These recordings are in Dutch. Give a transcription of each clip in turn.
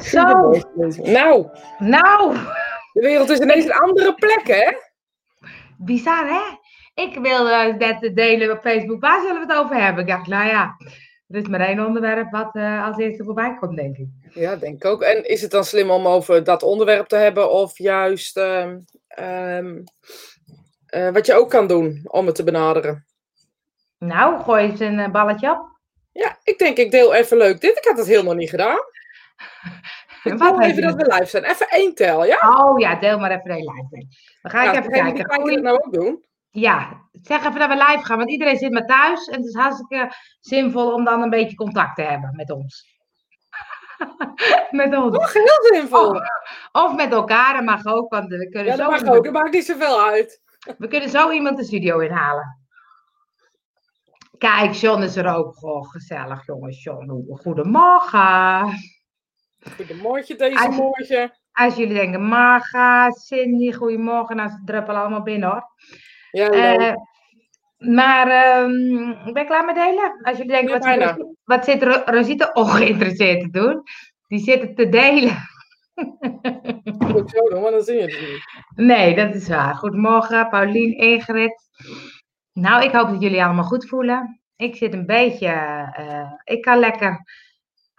Zo. Nou, Nou, de wereld is ineens een andere plek, hè? bizar hè? Ik wilde net delen op Facebook, waar zullen we het over hebben? Ik dacht, nou ja, er is maar één onderwerp wat eh, als eerste voorbij komt, denk ik. Ja, denk ik ook. En is het dan slim om over dat onderwerp te hebben of juist ehm, ehm, eh, wat je ook kan doen om het te benaderen? Nou, gooi eens een eh, balletje op. Ja, ik denk ik deel even leuk dit. Ik had het helemaal niet gedaan. Ik Wat even je dat we live zijn. Even één tel, ja? Oh ja, deel maar even een live mee. Dan ga ik Nou, even kijken. kijken Goeie- dat nou ook doen. Ja, zeg even dat we live gaan, want iedereen zit maar thuis. En het is hartstikke zinvol om dan een beetje contact te hebben met ons. met ons. Oh, heel zinvol. Of met elkaar, dat mag ook, want we kunnen, ja, zo, dat mag iemand, ook. Dat maakt niet zoveel uit. we kunnen zo iemand de studio inhalen. Kijk, John is er ook. Goh, gezellig, jongens. John, goedemorgen. Goedemorgen deze Als- morgen. Als jullie denken, Marga, Cindy, goedemorgen. Nou, ze druppelen allemaal binnen hoor. Ja. Eh, maar ehm, ben je klaar met delen? Als jullie denken, Ja, wat, zit, wat zit Ro- Rosita ongeïnteresseerd te doen? Die zitten te delen. Dat moet ik zo doen, dan zie je het niet. Nee, dat is waar. Goedemorgen, Paulien, Ingrid. Nou, ik hoop dat jullie allemaal goed voelen. Ik zit een beetje, eh, ik kan lekker,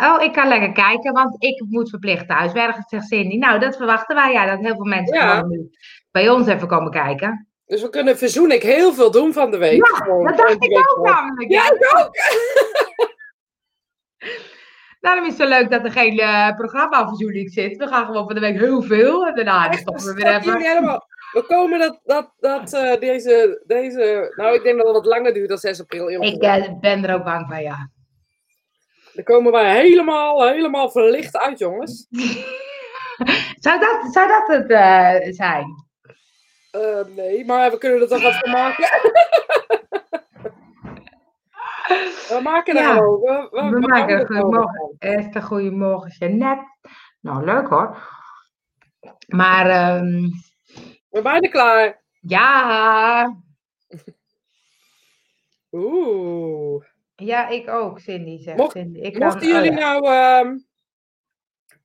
oh, ik kan lekker kijken, want ik moet verplicht thuiswerken, zegt Cindy. Nou, dat verwachten wij, ja, dat heel veel mensen Ja. gewoon nu bij ons even komen kijken. Dus we kunnen verzoen ik heel veel doen van de week. Ja, Gewoon Dat dacht ik ook namelijk. Ja, ik ook. Daarom is het zo leuk dat er geen eh, programmaverzoening zit. We gaan gewoon van de week heel veel en daarna stoppen we weer even. helemaal. We komen dat, dat, dat eh, deze, deze, nou ik denk dat het wat langer duurt dan 6 april. Ik eh, ben er ook bang van, ja. Dan komen wij helemaal, helemaal verlicht uit, jongens. Zou dat, zou dat het eh, zijn? Eh, nee, maar we kunnen er toch wat van maken. we maken er Ja, gewoon. We, we, maken er gewoon goedemorgen. Jeannette. Nou, leuk hoor. Maar ehm, We zijn bijna klaar. ja, Oeh. Ja, ik ook, Cindy zegt Mocht- Cindy. Ik Mochten kan- oh jullie ja. nou ehm,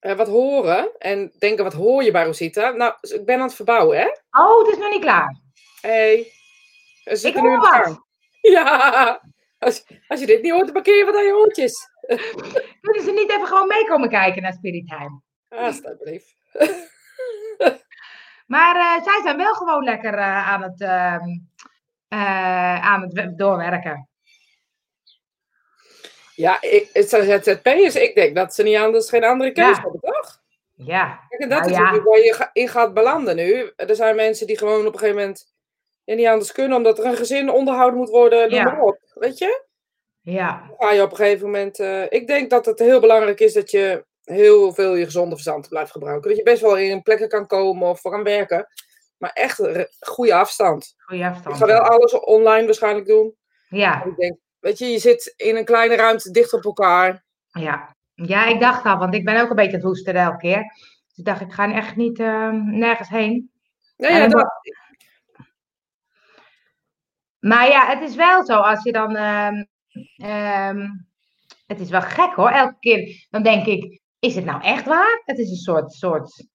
eh, wat horen en denken, wat hoor je bij Rosita? Nou, ik ben aan het verbouwen, hè? Oh, het is nog niet klaar. Hey. We Ik zitten nu in de gang. Ja. Als, als je dit niet hoort, dan parkeer je wat aan je oortjes. Kunnen ze niet even gewoon meekomen kijken naar Spirit Time? Alsjeblieft. Maar eh, zij zijn wel gewoon lekker eh, aan het, ehm, eh, aan het we- doorwerken. Ja, ik, het zijn ZZP'ers. Ik denk dat ze niet anders, geen andere keuze Ja. hebben, toch? Ja. Kijk, en dat Nou is ja. waar je in gaat belanden nu. Er zijn mensen die gewoon op een gegeven moment ja, niet anders kunnen, omdat er een gezin onderhouden moet worden. Noem Ja. maar op. Weet je? Ja. Dan ga je op een gegeven moment. eh, ik denk dat het heel belangrijk is dat je heel veel je gezonde verstand blijft gebruiken. Dat je best wel in plekken kan komen of voor kan werken. Maar echt goede afstand. Goeie Ik afstand. ga wel alles online waarschijnlijk doen. Ja. Ik denk, weet je, je zit in een kleine ruimte dicht op elkaar. Ja. ja, ik dacht al, want ik ben ook een beetje aan het hoesten elke keer. Dus ik dacht, ik ga echt niet eh, nergens heen. Nee, ja, dat, Maar ja, het is wel zo als je dan. ehm, ehm, het is wel gek hoor. Elke keer dan denk ik: is het nou echt waar? Het is een soort. soort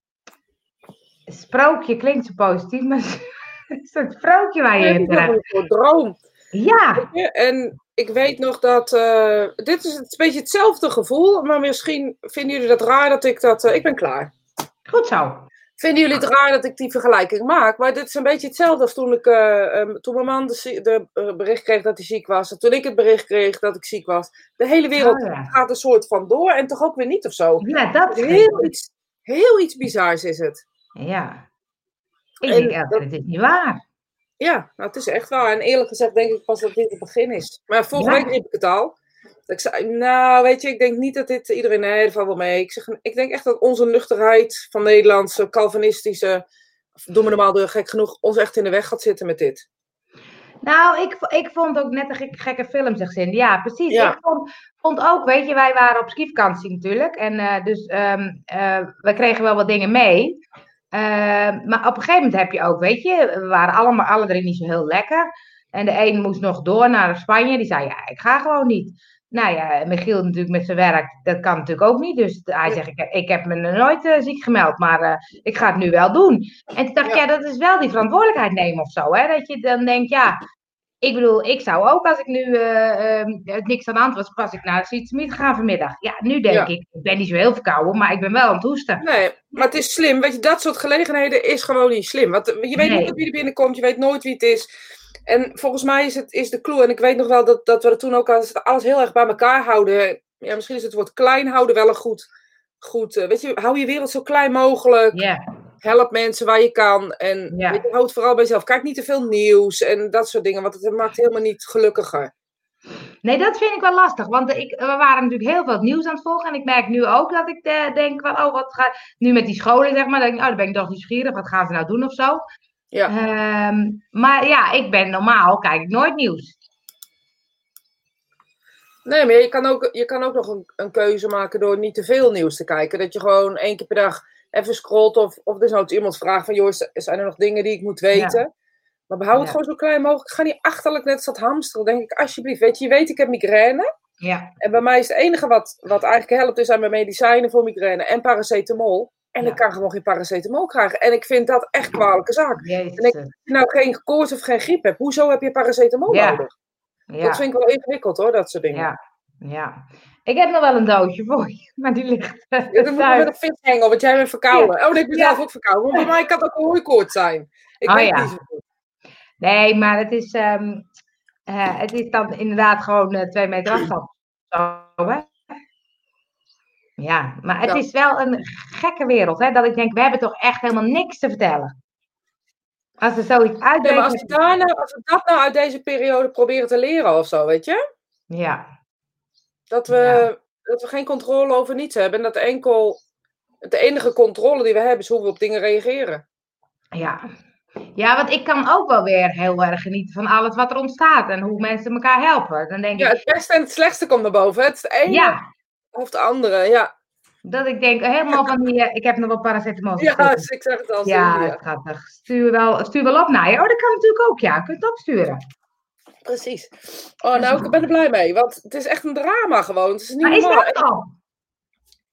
sprookje klinkt zo positief, maar het is een soort sprookje waar je in terecht. een soort droom. Ja, En ik weet nog dat. eh, dit is een beetje hetzelfde gevoel, maar misschien vinden jullie dat raar dat ik dat. eh, ik ben klaar. goed zo. Vinden jullie het raar dat ik die vergelijking maak? Maar dit is een beetje hetzelfde als toen, ik, eh, ehm, toen mijn man de, bericht kreeg dat hij ziek was. En toen ik het bericht kreeg dat ik ziek was. De hele wereld Oh ja. gaat een soort van door en toch ook weer niet of zo. Ja, dat is Heel iets, heel iets bizars is het. Ja. Ik En denk, dat- het is niet waar. Ja, nou, het is echt waar. En eerlijk gezegd denk ik pas dat dit het begin is. Maar vorige Ja. week riep ik het al. Dat ik zei, nou weet je, ik denk niet dat dit iedereen, nee, dat valt wel mee. Ik, zeg, ik denk echt dat onze nuchterheid van Nederlandse, Calvinistische, of doe me normaal door gek genoeg, ons echt in de weg gaat zitten met dit. Nou, ik, ik vond ook net een gek- gekke film, zegt Cindy. Ja, precies. Ja. Ik vond, vond ook, weet je, wij waren op skivakantie natuurlijk. En eh, dus eh, we kregen wel wat dingen mee. Ehm, maar op een gegeven moment heb je ook, weet je, we waren allemaal alle drie niet zo heel lekker. En de een moest nog door naar Spanje. Die zei, ja, ik ga gewoon niet. nou ja, Michiel natuurlijk met zijn werk, dat kan natuurlijk ook niet. Dus hij zegt, ik, ik heb me nooit uh, ziek gemeld, maar uh, ik ga het nu wel doen. En toen dacht ik, ja. ja, dat is wel die verantwoordelijkheid nemen of zo. Hè? Dat je dan denkt, ja, ik bedoel, ik zou ook als ik nu uh, niks aan de hand was, was ik naar de gaan vanmiddag. Ja, nu denk ja. ik, ik ben niet zo heel verkouden, maar ik ben wel aan het hoesten. Nee, maar het is slim. Weet je, dat soort gelegenheden is gewoon niet slim. Want je weet nee. nooit wie er binnenkomt, je weet nooit wie het is. En volgens mij is, het, is de clue, en ik weet nog wel dat, dat we er toen ook alles, alles heel erg bij elkaar houden. Ja, misschien is het woord klein houden wel een goed, goed uh, weet je, hou je wereld zo klein mogelijk. Yeah. Help mensen waar je kan. En Ja. weet je, houd vooral bij jezelf. Kijk niet te veel nieuws en dat soort dingen, want het maakt helemaal niet gelukkiger. Nee, dat vind ik wel lastig. Want ik, we waren natuurlijk heel veel nieuws aan het volgen. En ik merk nu ook dat ik eh, denk van, oh, wat gaat... Nu met die scholen, zeg maar, dan, denk ik, oh, dan ben ik toch nieuwsgierig. Wat gaan ze nou doen of zo? Ja. Ehm, maar ja, ik ben normaal, kijk ik nooit nieuws. Nee, maar je kan ook, je kan ook nog een, een keuze maken door niet te veel nieuws te kijken. Dat je gewoon één keer per dag even scrolt of, of er zou iemand vragen van, joh, zijn er nog dingen die ik moet weten? Maar behoud het Ja. gewoon zo klein mogelijk. Ga niet achterlijk net als dat hamsteren, denk ik, alsjeblieft. Weet je, je weet, ik heb migraine. Ja, En bij mij is het enige wat, wat eigenlijk helpt, is aan mijn medicijnen voor migraine en paracetamol. En Ja. ik kan gewoon geen paracetamol krijgen. En ik vind dat echt kwalijke zaak. jezus. En ik- Als je nou geen koorts of geen griep hebt, hoezo heb je paracetamol Ja. nodig? ja, Dat vind ik wel ingewikkeld hoor, dat soort dingen. Ja. Ik heb nog wel een doosje voor je, maar die ligt eh, Ja, dan moet je met een vishengel, want jij bent verkouden. Oh, nee, ik ben Ja. zelf ook verkouden. Maar bij mij kan dat een hooikoorts zijn. Ik Oh, weet ja. niet zo goed. Nee, maar het is, ehm, eh, het is dan inderdaad gewoon eh, twee meter afstand. Zo, hè? Ja, maar het is wel een gekke wereld, hè? Dat ik denk, we hebben toch echt helemaal niks te vertellen. Als er zoiets Nee, maar als we, daar nou, als we dat nou uit deze periode proberen te leren of zo, weet je? Ja, Dat we, Ja. dat we geen controle over niets hebben. En dat enkel, de enige controle die we hebben is hoe we op dingen reageren. ja. Ja, want ik kan ook wel weer heel erg genieten van alles wat er ontstaat en hoe mensen elkaar helpen. Dan denk Ja, ik, het beste en het slechtste komt naar boven. Het is het ene ja, of het andere. Ja, dat ik denk helemaal van die, eh, ik heb nog wel paracetamol. ja dus ik zeg het al. ja, gaat toch. Stuur wel, stuur wel op naar je. Oh, dat kan natuurlijk ook, ja. Je kunt opsturen. Precies. Oh, nou, ik ben er blij mee. Want het is echt een drama gewoon. Het is niet Maar is normaal. dat al?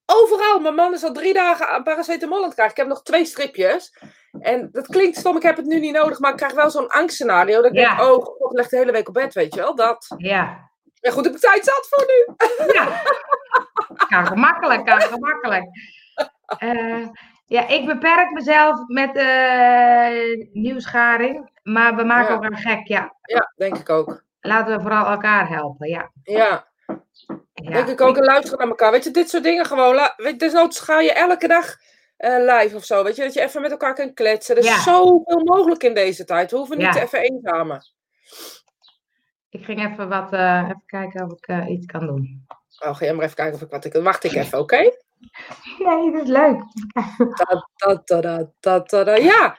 Overal. Mijn man is al drie dagen aan paracetamol aan het krijgen. Ik heb nog twee stripjes. En dat klinkt stom, ik heb het nu niet nodig. Maar ik krijg wel zo'n angstscenario. Dat ik Ja. denk, oh god, ik leg de hele week op bed, weet je wel. Dat. Ja. Ja goed, ik heb tijd zat voor nu. Ja. Kan gemakkelijk, kan gemakkelijk. Eh, ja, ik beperk mezelf met eh nieuwsgaring. Maar we maken Ja. elkaar gek, ja. Ja, denk ik ook. Laten we vooral elkaar helpen, ja. Ja, ja. denk ik ook. En luisteren naar elkaar. Weet je, dit soort dingen gewoon. Weet je, desnoods ga je elke dag eh, live of zo. Weet je, dat je even met elkaar kan kletsen. Er is Ja. zoveel mogelijk in deze tijd. We hoeven niet te even eenzamen. Ik ging even wat, eh, even kijken of ik eh, iets kan doen. Oh, ga jij maar even kijken of ik wat ik kan. Wacht ik even, oké? Nee, dat is leuk. Da, da. Ja,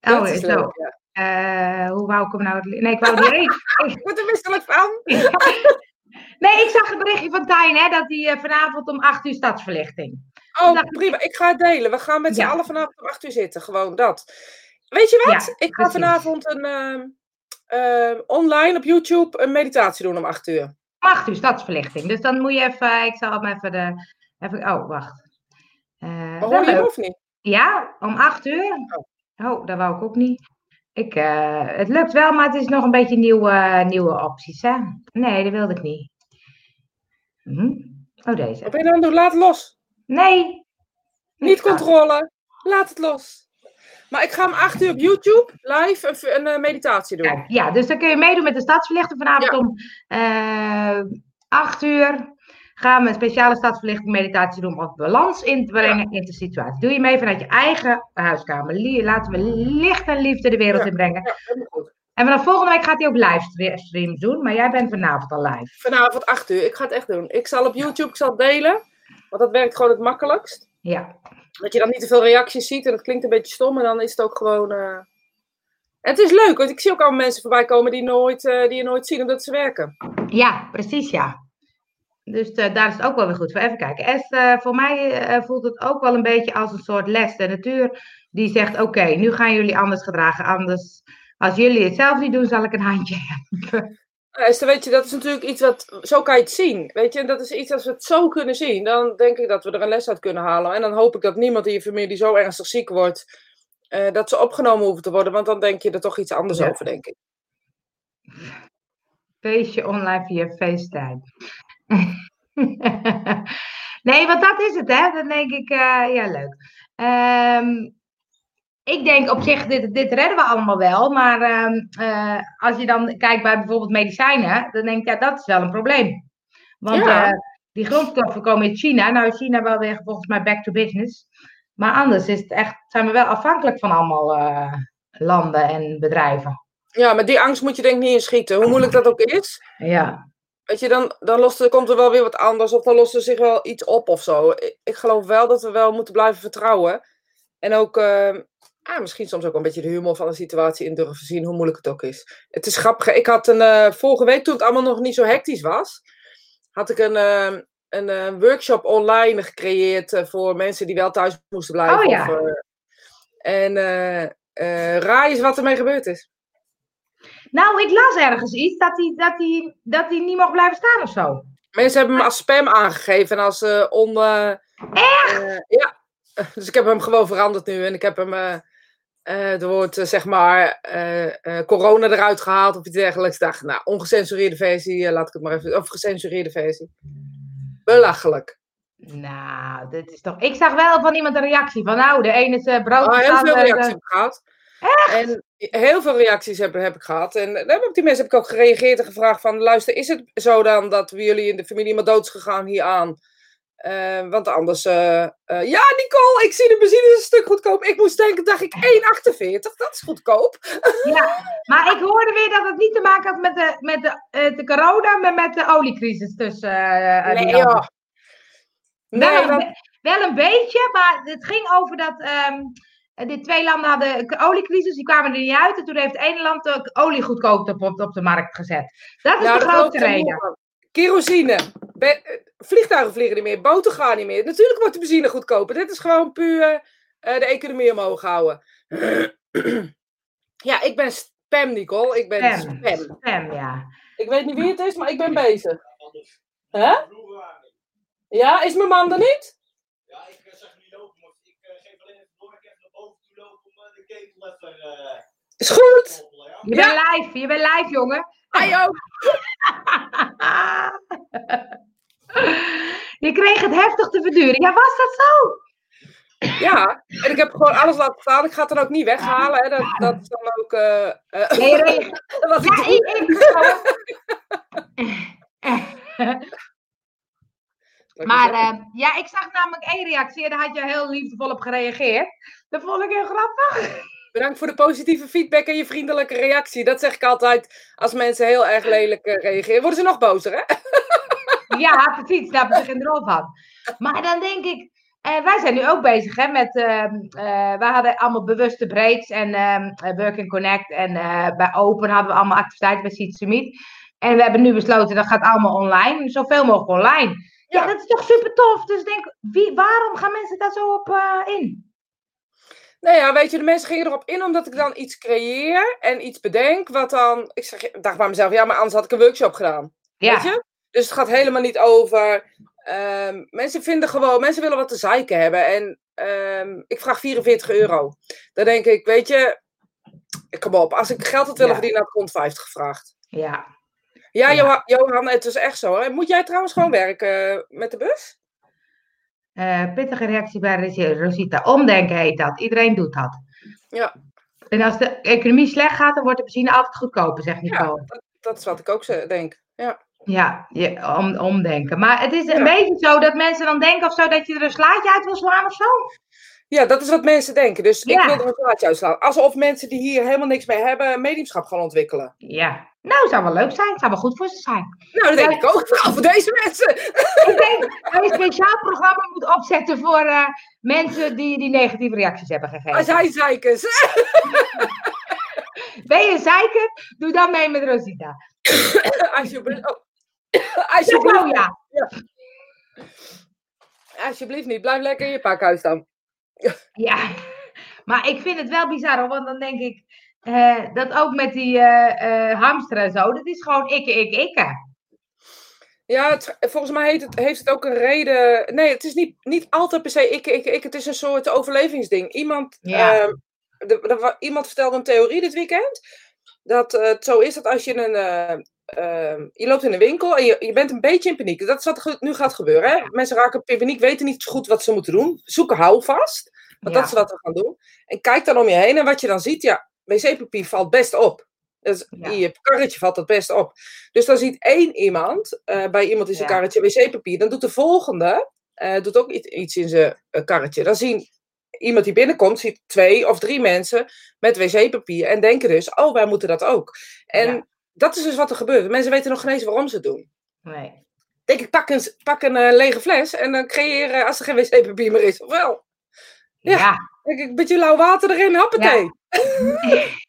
Oh, dat is zo. leuk. Ja. Eh, hoe wou ik hem nou... Nee, ik wou die even... Ik word er misselijk van. Nee, ik zag een berichtje van Tijn, hè, dat hij eh, vanavond om 8 uur stadsverlichting. Oh, prima. Ik ga het delen. We gaan met z'n Ja. allen vanavond om 8 uur zitten. Gewoon dat. Weet je wat? Ja, ik ga vanavond een, ehm, ehm, online op YouTube een meditatie doen om 8 uur. Om 8 uur stadsverlichting. Dus dan moet je even, ik zal hem even de, even, oh, wacht. Wel hoor je hem of niet? Ja, om 8 uur. Oh, dat wou ik ook niet. Ik, eh, het lukt wel, maar het is nog een beetje nieuwe, nieuwe opties, hè? Nee, dat wilde ik niet. Hm? Oh, deze. Ben je het doen? Laat het los. Nee. Niet controle. Laat het los. Maar ik ga om 8 uur op YouTube live een, een, eh, meditatie doen. Ja, dus dan kun je meedoen met de stadsverlichting vanavond Ja. om eh 8 uur. Gaan we een speciale stadsverlichting meditatie doen om balans in te brengen in de situatie. Doe je mee vanuit je eigen huiskamer. Laten we licht en liefde de wereld Ja. in brengen. Ja, helemaal goed. En vanaf volgende week gaat hij ook livestreams doen, maar jij bent vanavond al live. Vanavond 8 uur. Ik ga het echt doen. Ik zal op YouTube, ik zal delen. Want dat werkt gewoon het makkelijkst. Ja, Dat je dan niet te veel reacties ziet en het klinkt een beetje stom. En dan is het ook gewoon... eh, En het is leuk, want ik zie ook allemaal mensen voorbij komen die, nooit, eh, die je nooit zien omdat ze werken. ja precies ja. Dus eh, daar is het ook wel weer goed voor. Even kijken. Es, eh, voor mij eh, voelt het ook wel een beetje als een soort les. De natuur die zegt, oké, nu gaan jullie anders gedragen. Anders, als jullie het zelf niet doen, zal ik een handje helpen. Esther, weet je, dat is natuurlijk iets wat, zo kan je het zien. Weet je, en dat is iets als we het zo kunnen zien, dan denk ik dat we er een les uit kunnen halen. En dan hoop ik dat niemand in je familie zo ernstig ziek wordt, dat ze opgenomen hoeven te worden, want dan denk je er toch iets anders Ja. over, denk ik. Feestje online via FaceTime. nee, want dat is het, hè? Dan denk ik, eh, ja, leuk. Ehm, ik denk op zich, dit, dit redden we allemaal wel. Maar ehm, eh, als je dan kijkt bij bijvoorbeeld medicijnen, dan denk ik, ja, dat is wel een probleem. Want Ja. eh, die grondstoffen komen uit China. Nou China wel weer volgens mij back to business. Maar anders is het echt, zijn we wel afhankelijk van allemaal landen en bedrijven. Ja, maar die angst moet je denk ik niet inschieten, hoe moeilijk dat ook is. Ja, Weet je, dan, dan lost komt er wel weer wat anders of dan lost er zich wel iets op of zo. Ik, ik geloof wel dat we wel moeten blijven vertrouwen. En ook, eh, ah, misschien soms ook een beetje de humor van de situatie in durven zien, hoe moeilijk het ook is. Het is grappig. Ik had een, eh, vorige week, toen het allemaal nog niet zo hectisch was, had ik een, eh, een eh, workshop online gecreëerd eh, voor mensen die wel thuis moesten blijven. Oh ja. Of, en raai eens wat ermee gebeurd is. Nou, ik las ergens iets dat hij dat die, dat die niet mocht blijven staan of zo. Mensen hebben hem als spam aangegeven en als eh on... eh, eh, ja, dus ik heb hem gewoon veranderd nu en ik heb hem... er wordt eh, zeg maar corona eruit gehaald of iets dergelijks. Ik dacht, nou, ongecensureerde versie, laat ik het maar even... Of gecensureerde versie. Belachelijk. Nou, dit is toch. Ik zag wel van iemand een reactie van, nou, de ene is brood. Ah, heel veel reacties En heel veel reacties heb, heb ik gehad. En daar heb ik die mensen heb ik ook gereageerd en gevraagd van... Luister, is het zo dan dat we jullie in de familie iemand dood gegaan hieraan? Eh, want anders... eh, eh, ja, Nicole, ik zie de benzine een stuk goedkoop. Ik moest denken, dacht ik, 1,48. Dat is goedkoop. Ja, maar ik hoorde weer dat het niet te maken had met de, met de, eh, de corona, maar met de oliecrisis tussen. eh, Nee, joh. Nee, dat- wel een beetje, maar het ging over dat ehm de twee landen hadden een oliecrisis, die kwamen er niet uit. En toen heeft het ene land de olie goedkoop op, op, de markt gezet. Dat is de ik reden. Kerosine. Eh, vliegtuigen vliegen niet meer. Boten gaan niet meer. Natuurlijk wordt de benzine goedkoper. Dit is gewoon puur eh, de economie omhoog houden. ja, ik ben spam, Nicole. Ik ben Spam. spam. Spam, ja. Ik weet niet wie het is, maar ik ben bezig. Hè? Ja, is mijn man er niet? Ja, ik eh, zag jullie lopen, maar ik eh, geef alleen even door. Ik even naar boven toe lopen om eh, de ketel even eh, Is goed. te koppelen, ja? Je bent live, je bent live, jongen. Hij ook. Je kreeg het heftig te verduren. Ja, was dat zo? Ja, en ik heb gewoon alles laten staan. Ik ga het dan ook niet weghalen. Hè. Dat, dat is dan ook... eh, eh, Nee, ik Ja, ik, ik Maar eh, ja, ik zag namelijk één reactie en daar had je heel liefdevol op gereageerd. Dat vond ik heel grappig. Bedankt voor de positieve feedback en je vriendelijke reactie. Dat zeg ik altijd als mensen heel erg lelijk eh, reageren. Worden ze nog bozer, hè? Ja, precies, daar heb ik geen rol van. Maar dan denk ik, eh, wij zijn nu ook bezig hè, met, ehm eh, wij hadden allemaal bewuste breaks en ehm eh, Work and Connect en bij Open hadden we allemaal activiteiten bij Seed Summit. En we hebben nu besloten, dat gaat allemaal online, zoveel mogelijk online. Ja, dat is toch super tof. Dus ik denk, wie, waarom gaan mensen daar zo op eh, in? Nou ja, weet je, de mensen gingen erop in omdat ik dan iets creëer en iets bedenk. Wat dan, ik zeg, dacht bij mezelf, ja, maar anders had ik een workshop gedaan. Ja, Weet je? Dus het gaat helemaal niet over. ehm, mensen vinden gewoon, mensen willen wat te zeiken hebben. En ehm, ik vraag 44 euro. Dan denk ik, weet je, kom op, als ik geld had willen Ja. verdienen, had ik rond 50 gevraagd. ja. Ja, Ja. Johan, Johan, het is echt zo. Hè? Moet jij trouwens gewoon werken eh, met de bus? Eh, pittige reactie bij Ros- Rosita. Omdenken heet dat. Iedereen doet dat. Ja. En als de economie slecht gaat, dan wordt de benzine altijd goedkoper, zegt Nicole. Dat, dat is wat ik ook zo denk. Ja. Ja, je, om, omdenken. Maar het is een Ja. beetje zo dat mensen dan denken of zo dat je er een slaatje uit wil slaan of zo. Ja, dat is wat mensen denken. Dus Ja. ik wil er een plaatje uitslaan. Alsof mensen die hier helemaal niks mee hebben, mediumschap gaan ontwikkelen. Ja. Nou, zou wel leuk zijn. Zou wel goed voor ze zijn. Nou, dat denk Ja. ik ook. Vooral voor deze mensen. Ik denk dat je een speciaal programma moet opzetten voor eh, mensen die, die negatieve reacties hebben gegeven. Als hij zeikers. Ben je zeiker? Doe dan mee met Rosita. Alsjeblieft. Oh. Alsjeblieft. ja. Alsjeblieft niet. Blijf lekker in je pakhuis dan. Ja, maar ik vind het wel bizar, hoor, want dan denk ik, eh, dat ook met die eh, hamster en zo, dat is gewoon ikke, ikke, ikke. Ja, het- volgens mij heet het, heeft het ook een reden. Nee, het is niet, niet altijd per se ik, ik, ik. Het is een soort overlevingsding. Iemand, Ja. ehm, de- iemand vertelde een theorie dit weekend. Dat het zo is dat als je een. Ehm, je loopt in een winkel en je, je bent een beetje in paniek. Dat is wat nu gaat gebeuren. Hè? Mensen raken in paniek, weten niet zo goed wat ze moeten doen. Zoeken houvast. Want Ja. dat is wat we gaan doen. En kijk dan om je heen en wat je dan ziet, ja, wc-papier valt best op. Dus Ja. je karretje valt dat best op. Dus dan ziet één iemand eh, bij iemand in zijn Ja. karretje wc-papier. Dan doet de volgende eh, doet ook iets, in zijn eh, karretje. Dan zien iemand die binnenkomt, ziet twee of drie mensen met wc-papier. En denken dus, oh, wij moeten dat ook. En. Dat is dus wat er gebeurt. Mensen weten nog geen eens waarom ze het doen. Nee. Denk ik, pak een, pak een eh, lege fles en dan creëer, eh, als er geen wc-papier meer is. Ofwel, Ja. ja. denk ik, een beetje lauw water erin, hoppatee.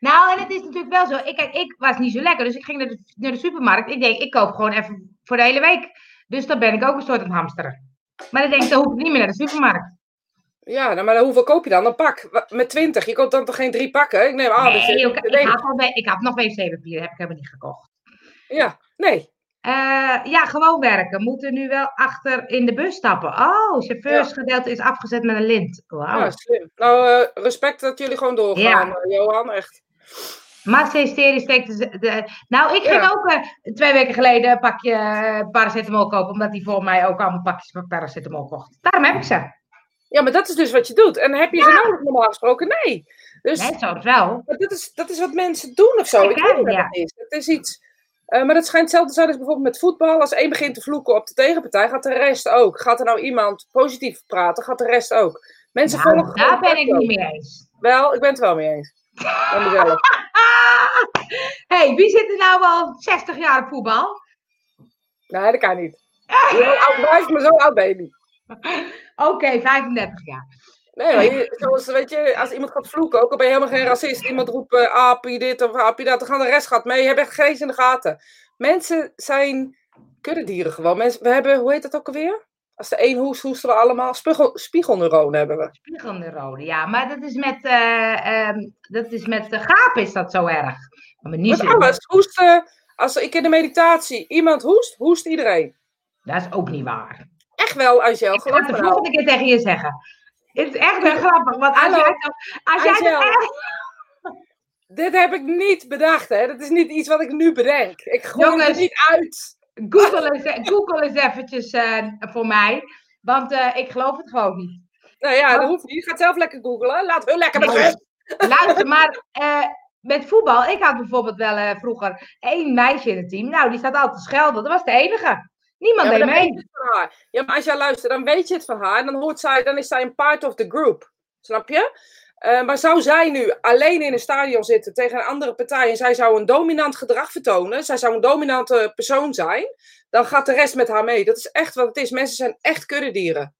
Nou, en het is natuurlijk wel zo. Ik, kijk, ik was niet zo lekker, dus ik ging naar de, naar de supermarkt. Ik denk, ik koop gewoon even voor de hele week. Dus dan ben ik ook een soort aan het hamsteren. Maar dan denk ik, dan hoef ik niet meer naar de supermarkt. Ja, nou, maar hoeveel koop je dan? Een pak met 20. Je koopt dan toch geen drie pakken? Ik neem aan ik, ik, had al, we- ik had nog wc-papier, heb ik helemaal niet gekocht. Ja, nee. Eh, ja, gewoon werken. Moeten nu wel achter in de bus stappen. Oh, chauffeursgedeelte is afgezet met een lint. Wauw. Ja, slim. Nou, eh, respect dat jullie gewoon doorgaan, Ja. eh, Johan. Echt. Massa hysterie steekt de, de- Nou, ik ging Ja. ook twee weken geleden een pakje paracetamol kopen, omdat die voor mij ook allemaal pakjes van paracetamol kocht. Daarom heb ik ze. Ja, maar dat is dus wat je doet. En heb je ze nodig normaal gesproken? Nee. Dus Nee, soms wel. maar dat, is, dat is wat mensen doen of zo. Ik Kijk, weet niet wat ja. het is. Het is iets. eh, maar dat schijnt hetzelfde te zijn als bijvoorbeeld met voetbal. Als één begint te vloeken op de tegenpartij, gaat de rest ook. Gaat er nou iemand positief praten, gaat de rest ook. Mensen Nou, volgen daar ben ik niet mee eens. Wel, ik ben het wel mee eens. Van mezelf. Hey, wie zit er nou al 60 jaar op voetbal? Nee, dat kan niet. Hoe oud blijf maar zo oud ben je niet. Oké, 35 jaar. Nee, zoals, weet je, als iemand gaat vloeken, ook al ben je helemaal geen racist, iemand roept eh, apie dit of apie dat, dan gaan de rest gaat mee. Je hebt echt geen in de gaten. Mensen zijn kuddedieren gewoon. Mensen, we hebben, hoe heet dat ook alweer? Als de een hoest, hoesten we allemaal. Spiegel, spiegelneuronen hebben we. Spiegelneurone, ja. Maar dat is met, eh ehm, dat is met de gaap is dat zo erg. Maar niet Met zo. alles. Hoesten, als ik in de meditatie iemand hoest, hoest iedereen. Dat is ook niet waar. Echt wel, Angel. Ik ga het de volgende keer tegen je zeggen. Het is echt wel grappig. Want als Hallo. jij, als jij Angel. dat echt- Dit heb ik niet bedacht, hè. Dat is niet iets wat ik nu bedenk. Ik gooi het niet uit. Google eens, Google eens eventjes eh, voor mij. Want eh, ik geloof het gewoon niet. Nou ja, dat hoeft niet. Je gaat zelf lekker googlen. Laat heel lekker met rust. Luister, maar eh, met voetbal. Ik had bijvoorbeeld wel vroeger één meisje in het team. Nou, die staat altijd te schelden. Dat was de enige. Niemand Ja, deed mee. Ja, maar als jij luistert, dan weet je het van haar. En dan, hoort zij, dan is zij een part of the group. Snap je? Eh, maar zou zij nu alleen in een stadion zitten tegen een andere partij en zij zou een dominant gedrag vertonen, zij zou een dominante persoon zijn, dan gaat de rest met haar mee. Dat is echt wat het is. Mensen zijn echt kuddedieren.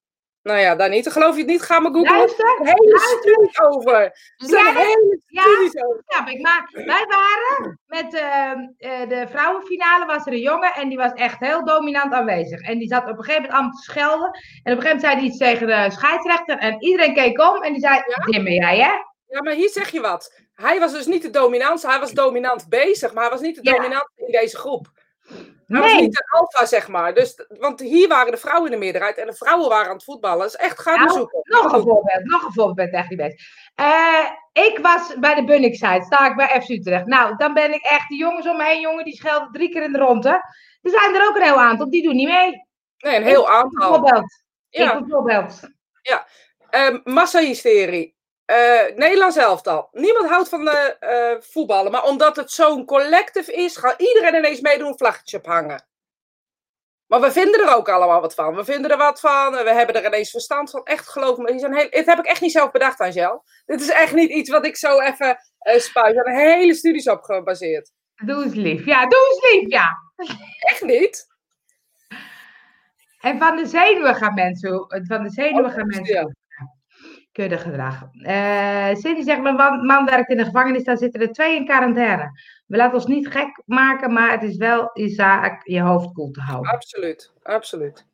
Nou ja, daar niet. Geloof je het niet? Ga maar googlen. Luister, Er hele studies over. Er zijn Ja, hele ja. studies over. ik. Maar wij waren met ehm, eh, de vrouwenfinale was er een jongen en die was echt heel dominant aanwezig. En die zat op een gegeven moment allemaal te schelden. En op een gegeven moment zei hij iets tegen de scheidsrechter en iedereen keek om en die zei, dimmer jij hè? Ja, maar hier zeg je wat. Hij was dus niet de dominantste. Hij was dominant bezig, maar hij was niet de Ja. dominantste in deze groep. Hij was Nee. niet een alfa, zeg maar. Dus, want hier waren de vrouwen in de meerderheid en de vrouwen waren aan het voetballen. Dat is echt, ga het Nou, zoeken. Nog een voorbeeld, nog een voorbeeld bij echt niet best. Eh, ik was bij de Bunningside, sta ik bij FC Utrecht. Nou, dan ben ik echt, die jongens om me heen, jongen, die schelden drie keer in de ronde. Er zijn er ook een heel aantal, die doen niet mee. Nee, een heel aantal. Bijvoorbeeld. Ik Ja. bijvoorbeeld. Ehm massahysterie. Eh Nederlands elftal. Niemand houdt van de eh, voetballen. Maar omdat het zo'n collective is, gaat iedereen ineens meedoen een vlaggetje ophangen. Maar we vinden er ook allemaal wat van. We vinden er wat van. We hebben er ineens verstand van. Echt, geloof me. heel, dit heb ik echt niet zelf bedacht, Angel. Dit is echt niet iets wat ik zo even eh spuit. Er zijn hele studies op gebaseerd. Doe eens lief. Ja, doe eens lief, ja. Echt niet? En van de zenuwen gaan mensen, van de zenuwen Oh, gaan ja. Mensen kuddegedrag. Eh Cindy zegt, mijn man, man werkt in de gevangenis, daar zitten er twee in quarantaine. We laten ons niet gek maken, maar het is wel je zaak je hoofd koel te houden. Absoluut. Absoluut.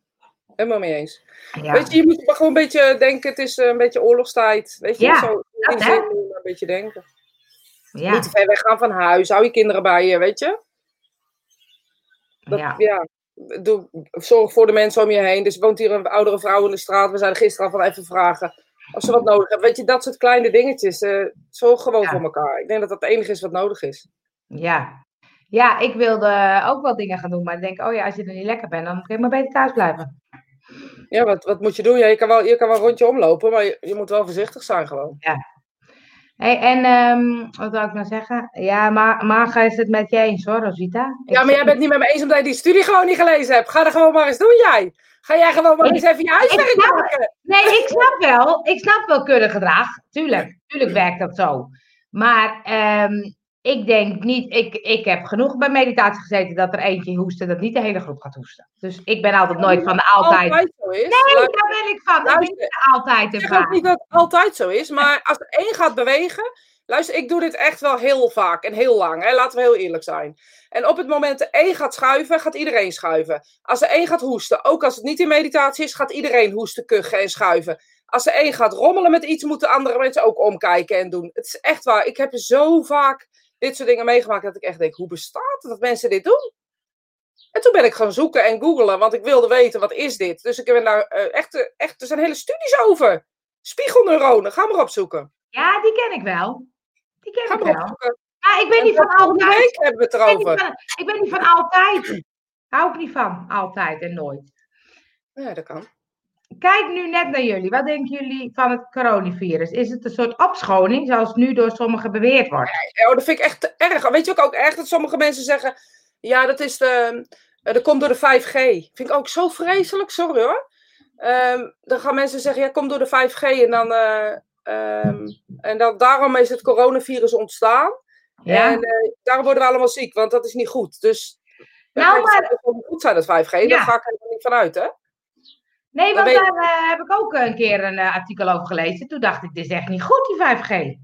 Helemaal mee eens. Ja. Weet je, je moet gewoon een beetje denken, het is eh, een beetje oorlogstijd. Weet je, Ja, zo in zin een beetje denken. Ja, Niet te ver weggaan van huis. Hou je kinderen bij je, weet je? Dat, ja. ja. Doe, zorg voor de mensen om je heen. Dus er woont hier een oudere vrouw in de straat. We zijn gisteren al van even vragen of ze wat nodig hebben. Weet je, dat soort kleine dingetjes. eh, zorg gewoon Ja. voor elkaar. Ik denk dat dat het enige is wat nodig is. Ja. ja, ik wilde ook wel dingen gaan doen, maar ik denk, oh ja, als je er niet lekker bent, dan kun je maar beter thuis blijven. Ja, wat, wat moet je doen? Ja, je, kan wel, je kan wel een rondje omlopen, maar je, je moet wel voorzichtig zijn gewoon. Hey, en ehm, wat wil ik nou zeggen? Ja, maar Marga is het met je eens hoor, Rosita. Ik Ja, maar jij bent niet met me eens omdat je die studie gewoon niet gelezen hebt. Ga er gewoon maar eens doen, jij. Ga jij gewoon maar eens even je huiswerk maken. Nee, ik snap wel. Ik snap wel kundegedrag. Tuurlijk, tuurlijk werkt dat zo. Maar ehm, ik denk niet, ik, ik heb genoeg bij meditatie gezeten dat er eentje hoestte, dat niet de hele groep gaat hoesten. Dus ik ben altijd nooit van de altijd. Altijd zo is. Nee, Luister, daar ben ik van. Ik ben niet altijd Ik zeg ook niet dat het altijd zo is, maar als er één gaat bewegen. Luister, ik doe dit echt wel heel vaak en heel lang. Hè? Laten we heel eerlijk zijn. En op het moment dat één gaat schuiven, gaat iedereen schuiven. Als er één gaat hoesten, ook als het niet in meditatie is, gaat iedereen hoesten, kuchen en schuiven. Als er één gaat rommelen met iets, moeten andere mensen ook omkijken en doen. Het is echt waar. Ik heb zo vaak dit soort dingen meegemaakt dat ik echt denk, hoe bestaat het dat mensen dit doen? En toen ben ik gaan zoeken en googelen, want ik wilde weten, wat is dit? Dus ik ben daar eh, echt, eh, echt, er zijn hele studies over. Spiegelneuronen, ga maar opzoeken. Ja, die ken ik wel. Die ken Ga ik wel. opzoeken. Maar ik ben En niet van altijd. week hebben we het Ik ben, niet erover. van, ik ben niet van altijd. Hou ik niet van. Altijd en nooit. Ja, dat kan. Kijk nu net naar jullie. Wat denken jullie van het coronavirus? Is het een soort opschoning, zoals nu door sommigen beweerd wordt? Oh, dat vind ik echt te erg. Weet je ook, ook erg dat sommige mensen zeggen... Ja, dat is de... eh, Dat komt door de 5G. Vind ik ook zo vreselijk, sorry hoor. Ehm, dan gaan mensen zeggen, ja, komt door de 5G. En dan... eh, ehm, en dan, daarom is het coronavirus ontstaan. Ja? En eh, daarom worden we allemaal ziek, want dat is niet goed. Dus... Nou, maar- Het goed zijn, dat 5G. Ja. Daar ga ik helemaal niet van uit, hè? Nee, want daar eh, heb ik ook een keer een eh, artikel over gelezen. Toen dacht ik, dit is echt niet goed, die 5G.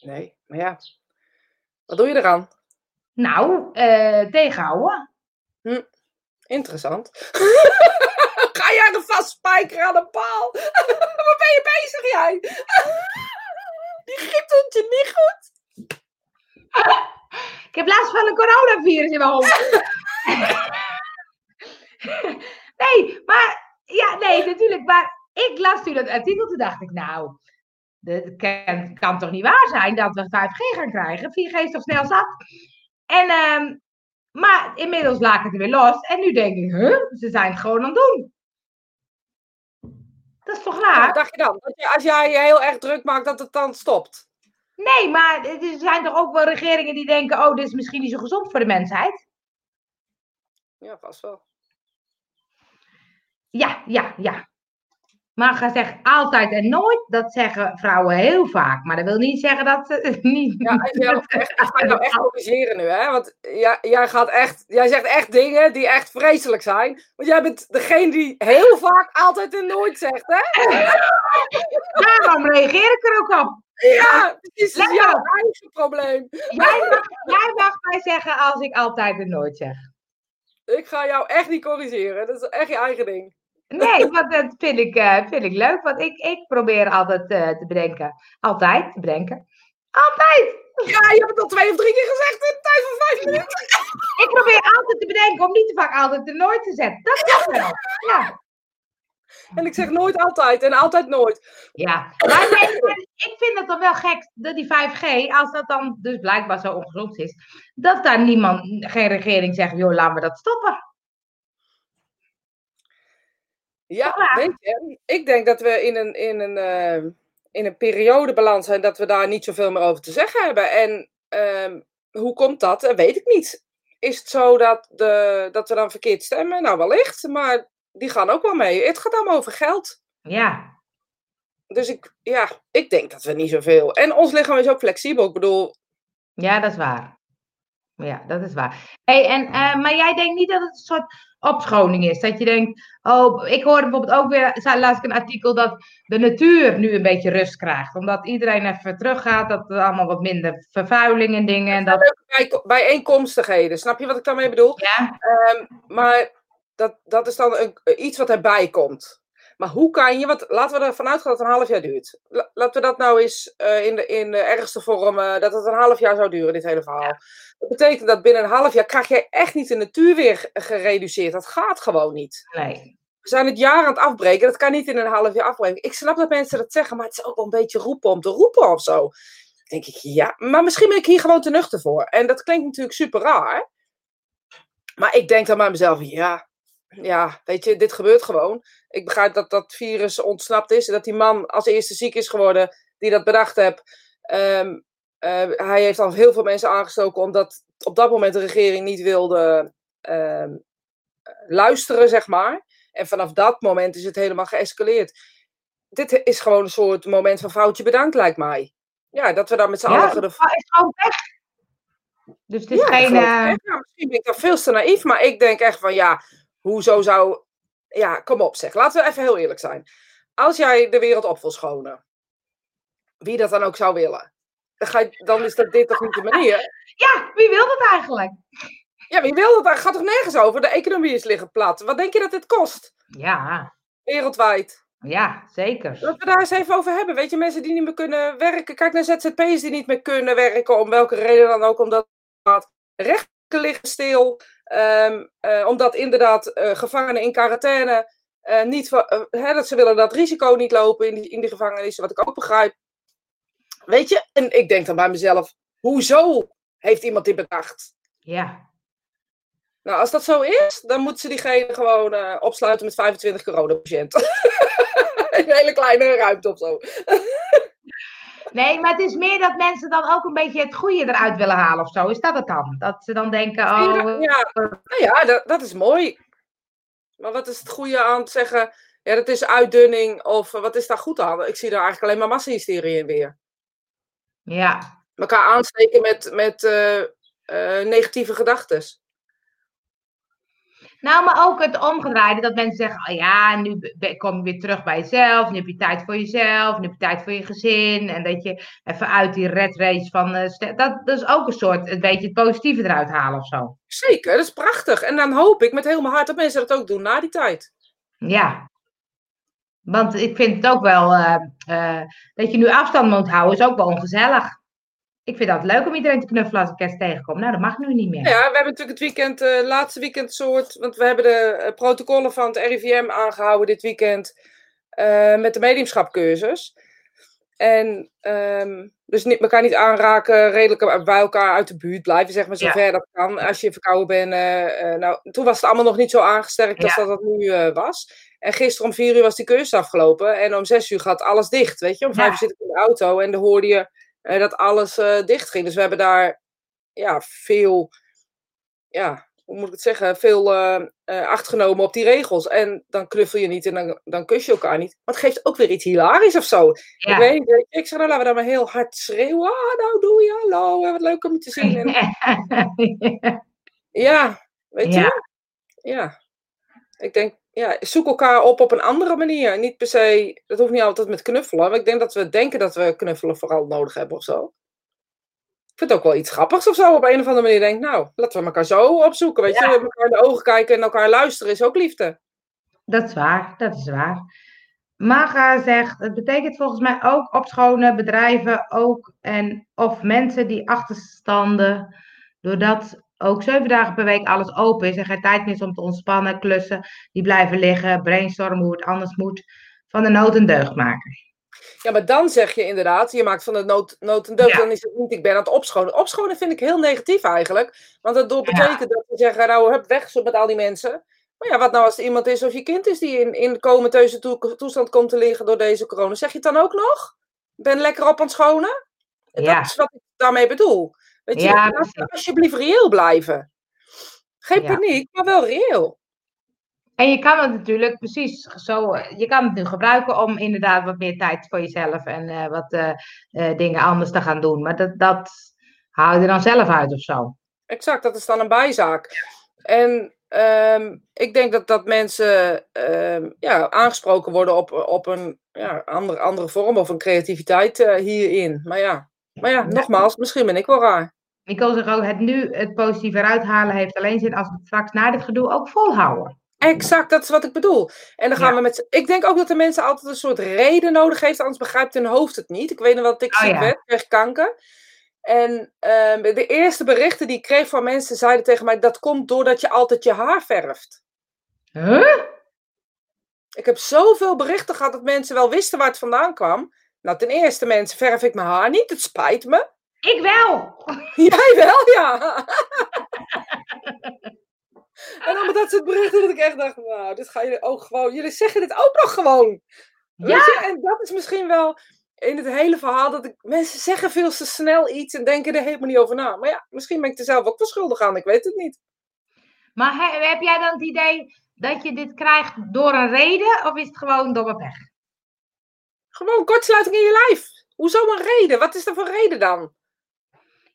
Nee, maar ja. Wat doe je eraan? Nou, tegenhouden. Interessant. Jij er vast spijkeren aan een paal? Waar ben je bezig, jij? Die griep doet je niet goed. Ik heb last van een coronavirus in mijn hoofd. nee, maar ja, nee, natuurlijk. Maar ik las toen dat artikel, toen dacht ik, nou, het kan, kan toch niet waar zijn dat we 5G gaan krijgen? 4G is toch snel zat? En, ehm, maar inmiddels laat ik het er weer los. En nu denk ik, huh, ze zijn het gewoon aan het doen. Dat is toch Wat dacht je dan? Als jij je heel erg druk maakt, dat het dan stopt? Nee, maar er zijn toch ook wel regeringen die denken, oh, dit is misschien niet zo gezond voor de mensheid? Ja, vast wel. Ja, ja, ja. Maar ga zegt altijd en nooit. Dat zeggen vrouwen heel vaak. Maar dat wil niet zeggen dat ze niet. Ja, ik ga jou echt corrigeren nu, hè? Want jij, jij, gaat echt, jij zegt echt dingen die echt vreselijk zijn. Want jij bent degene die heel vaak altijd en nooit zegt, hè? Daarom reageer ik er ook op. Ja, het is jouw eigen probleem. Jij mag, jij mag mij zeggen als ik altijd en nooit zeg. Ik ga jou echt niet corrigeren. Dat is echt je eigen ding. Nee, want dat vind ik, eh, vind ik leuk. Want ik, ik probeer altijd eh, te bedenken. Altijd te bedenken. Altijd! Ja, je hebt het al twee of drie keer gezegd in de tijd van vijf minuten. Ik probeer altijd te bedenken om niet te vaak altijd en nooit te zetten. Dat kan wel. Ja. En ik zeg nooit altijd en altijd nooit. Ja, maar ik vind het dan wel gek dat die 5G, als dat dan dus blijkbaar zo ongezond is, dat daar niemand, geen regering zegt, joh, laten we dat stoppen. Ja, Ja. weet je, ik denk dat we in een, in een, eh, in een periode beland zijn dat we daar niet zoveel meer over te zeggen hebben. En ehm, hoe komt dat? Dat weet ik niet. Is het zo dat, de, dat we dan verkeerd stemmen? Nou, wellicht, maar die gaan ook wel mee. Het gaat allemaal over geld. Ja, Dus ik, ja, ik denk dat we niet zoveel. En ons lichaam is ook flexibel. Ik bedoel, ja, dat is waar. Ja, dat is waar. Hey, en, eh, maar jij denkt niet dat het een soort opschoning is? Dat je denkt, oh, ik hoorde bijvoorbeeld ook weer, ik een artikel dat de natuur nu een beetje rust krijgt. Omdat iedereen even teruggaat, dat er allemaal wat minder vervuiling en dingen. En dat, bij, bijeenkomstigheden, snap je wat ik daarmee bedoel? ja, Ehm, maar dat, dat is dan een, iets wat erbij komt. Maar hoe kan je, want laten we ervan uitgaan dat het een half jaar duurt. La- laten we dat nou eens eh, in, de, in de ergste vorm, dat het een half jaar zou duren, dit hele verhaal. Dat betekent dat binnen een half jaar krijg jij echt niet de natuur weer gereduceerd. Dat gaat gewoon niet. Nee. We zijn het jaar aan het afbreken, dat kan niet in een half jaar afbreken. Ik snap dat mensen dat zeggen, maar het is ook wel een beetje roepen om te roepen of zo. Dan denk ik, ja, maar misschien ben ik hier gewoon te nuchter voor. En dat klinkt natuurlijk super raar. Maar ik denk dan bij mezelf, ja, ja, weet je, dit gebeurt gewoon. Ik begrijp dat dat virus ontsnapt is. En dat die man als eerste ziek is geworden die dat bedacht heeft. Ehm, eh, hij heeft al heel veel mensen aangestoken omdat op dat moment de regering niet wilde ehm, luisteren, zeg maar. En vanaf dat moment is het helemaal geëscaleerd. Dit is gewoon een soort moment van foutje bedankt, lijkt mij. Ja, dat we daar met z'n Ja, allen... de- is gewoon weg. Dus het is Ja, geen... eh. Ja, misschien ben ik dan veel te naïef, maar ik denk echt van ja, hoezo zou. Ja, kom op zeg. Laten we even heel eerlijk zijn. Als jij de wereld op wil schonen, wie dat dan ook zou willen, dan, ga je, dan is dat dit toch niet de manier. Ja, wie wil dat eigenlijk? Ja, wie wil dat? Daar gaat toch nergens over? De economie is liggen plat. Wat denk je dat dit kost? Ja, Wereldwijd. ja, zeker. Laten we daar eens even over hebben. Weet je, mensen die niet meer kunnen werken. Kijk naar ZZP'ers die niet meer kunnen werken. Om welke reden dan ook. Omdat rechten liggen stil. Ehm, eh, omdat inderdaad eh, gevangenen in quarantaine. eh, niet, hè, dat ze willen dat risico niet lopen in die, in die gevangenissen. Wat ik ook begrijp. Weet je, en ik denk dan bij mezelf. Hoezo heeft iemand dit bedacht? Ja, Nou, als dat zo is, dan moeten ze diegene gewoon opsluiten met 25 coronapatiënten. een hele kleine ruimte of zo. Nee, maar het is meer dat mensen dan ook een beetje het goede eruit willen halen of zo. Is dat het dan? Dat ze dan denken, oh, Ja, nou ja, dat, dat is mooi. Maar wat is het goede aan te zeggen? Ja, dat is uitdunning. Of eh, wat is daar goed aan? Ik zie daar eigenlijk alleen maar massahysterie in weer. ja, Elkaar aansteken met, met eh, eh, negatieve gedachten. Nou, maar ook het omgedraaide, dat mensen zeggen, oh ja, nu kom je weer terug bij jezelf, nu heb je tijd voor jezelf, nu heb je tijd voor je gezin, en dat je even uit die red race van, eh, dat is ook een soort, een beetje het positieve eruit halen of zo. Zeker, dat is prachtig. En dan hoop ik met heel mijn hart dat mensen dat ook doen na die tijd. Ja. Want ik vind het ook wel, eh, eh, dat je nu afstand moet houden, is ook wel ongezellig. Ik vind dat leuk om iedereen te knuffelen als ik kerst tegenkom. Nou, dat mag nu niet meer. Ja, we hebben natuurlijk het weekend, eh laatste weekend soort, want we hebben de eh, protocollen van het RIVM aangehouden dit weekend eh, met de mediumschapcursus. En ehm, dus niet, elkaar niet aanraken, redelijk bij elkaar uit de buurt blijven, zeg maar, Ja. zover dat kan. Als je verkouden bent. nou, toen was het allemaal nog niet zo aangesterkt als Ja. dat het nu was. En gisteren om vier uur was die cursus afgelopen. En om zes uur gaat alles dicht, weet je. Om vijf Ja. uur zit ik in de auto en dan hoorde je dat alles eh, dicht ging. Dus we hebben daar ja, veel, ja, hoe moet ik het zeggen, veel eh eh, acht genomen op die regels. En dan knuffel je niet en dan, dan kus je elkaar niet. Maar het geeft ook weer iets hilarisch of zo. Ja. Ik weet niet, ik zeg, nou, laten we dan maar heel hard schreeuwen. Ah, nou doe je, hallo, eh, wat leuk om je te zien. En, ja, weet je? Ja. Ja. Ik denk, ja, zoek elkaar op op een andere manier. Niet per se, dat hoeft niet altijd met knuffelen. Maar ik denk dat we denken dat we knuffelen vooral nodig hebben of zo. Ik vind het ook wel iets grappigs of zo. Op een of andere manier denk ik, nou, laten we elkaar zo opzoeken. Weet je, Ja. elkaar in de ogen kijken en elkaar luisteren is ook liefde. Dat is waar, dat is waar. Maga zegt, het betekent volgens mij ook opschonen, bedrijven ook en of mensen die achterstanden, doordat ook zeven dagen per week alles open is en geen tijd meer is om te ontspannen, klussen, die blijven liggen, brainstormen hoe het anders moet, van de nood een deugd maken. Ja, maar dan zeg je inderdaad, je maakt van de nood, nood een deugd. Ja. Dan is het niet, ik ben aan het opschonen. Opschonen vind ik heel negatief eigenlijk. Want dat door Ja. betekent dat we zeggen, nou, hup, weg met al die mensen. Maar ja, wat nou als er iemand is of je kind is die in, in comateuze toe- toestand komt te liggen door deze corona. Zeg je het dan ook nog? Ben lekker op aan het schonen? Ja. Dat is wat ik daarmee bedoel. Weet je, Ja, alsjeblieft reëel blijven. Geen Ja. paniek, maar wel reëel. En je kan het natuurlijk precies zo, je kan het nu gebruiken om inderdaad wat meer tijd voor jezelf en eh, wat eh, eh, dingen anders te gaan doen. Maar dat, dat hou je er dan zelf uit of zo. Exact, dat is dan een bijzaak. En ehm, ik denk dat, dat mensen ehm, ja, aangesproken worden op, op een ja, andere, andere vorm of een creativiteit hierin. Maar ja, maar ja, nogmaals, misschien ben ik wel raar. Nicole zegt ook, het nu het positieve eruit halen heeft alleen zin als we het straks na dit gedoe ook volhouden. Exact, dat is wat ik bedoel. En dan gaan Ja. we met. Ik denk ook dat de mensen altijd een soort reden nodig heeft, anders begrijpt hun hoofd het niet. Ik weet nog wel dat ik Oh, ziek ja. werd, kreeg kanker. En ehm, de eerste berichten die ik kreeg van mensen zeiden tegen mij: dat komt doordat je altijd je haar verft. Huh? Ik heb zoveel berichten gehad dat mensen wel wisten waar het vandaan kwam. Nou, ten eerste, mensen, verf ik mijn haar niet. Het spijt me. Ik wel. Jij wel, ja. en dan met dat soort berichten dat ik echt dacht, nou, dit gaan jullie ook gewoon, jullie zeggen dit ook nog gewoon. Weet Ja. je? En dat is misschien wel in het hele verhaal dat ik, mensen zeggen veel te snel iets en denken er helemaal niet over na. Maar ja, misschien ben ik er zelf ook wel schuldig aan, ik weet het niet. Maar he- heb jij dan het idee dat je dit krijgt door een reden of is het gewoon domme pech? Gewoon kortsluiting in je lijf. Hoezo een reden? Wat is er voor reden dan?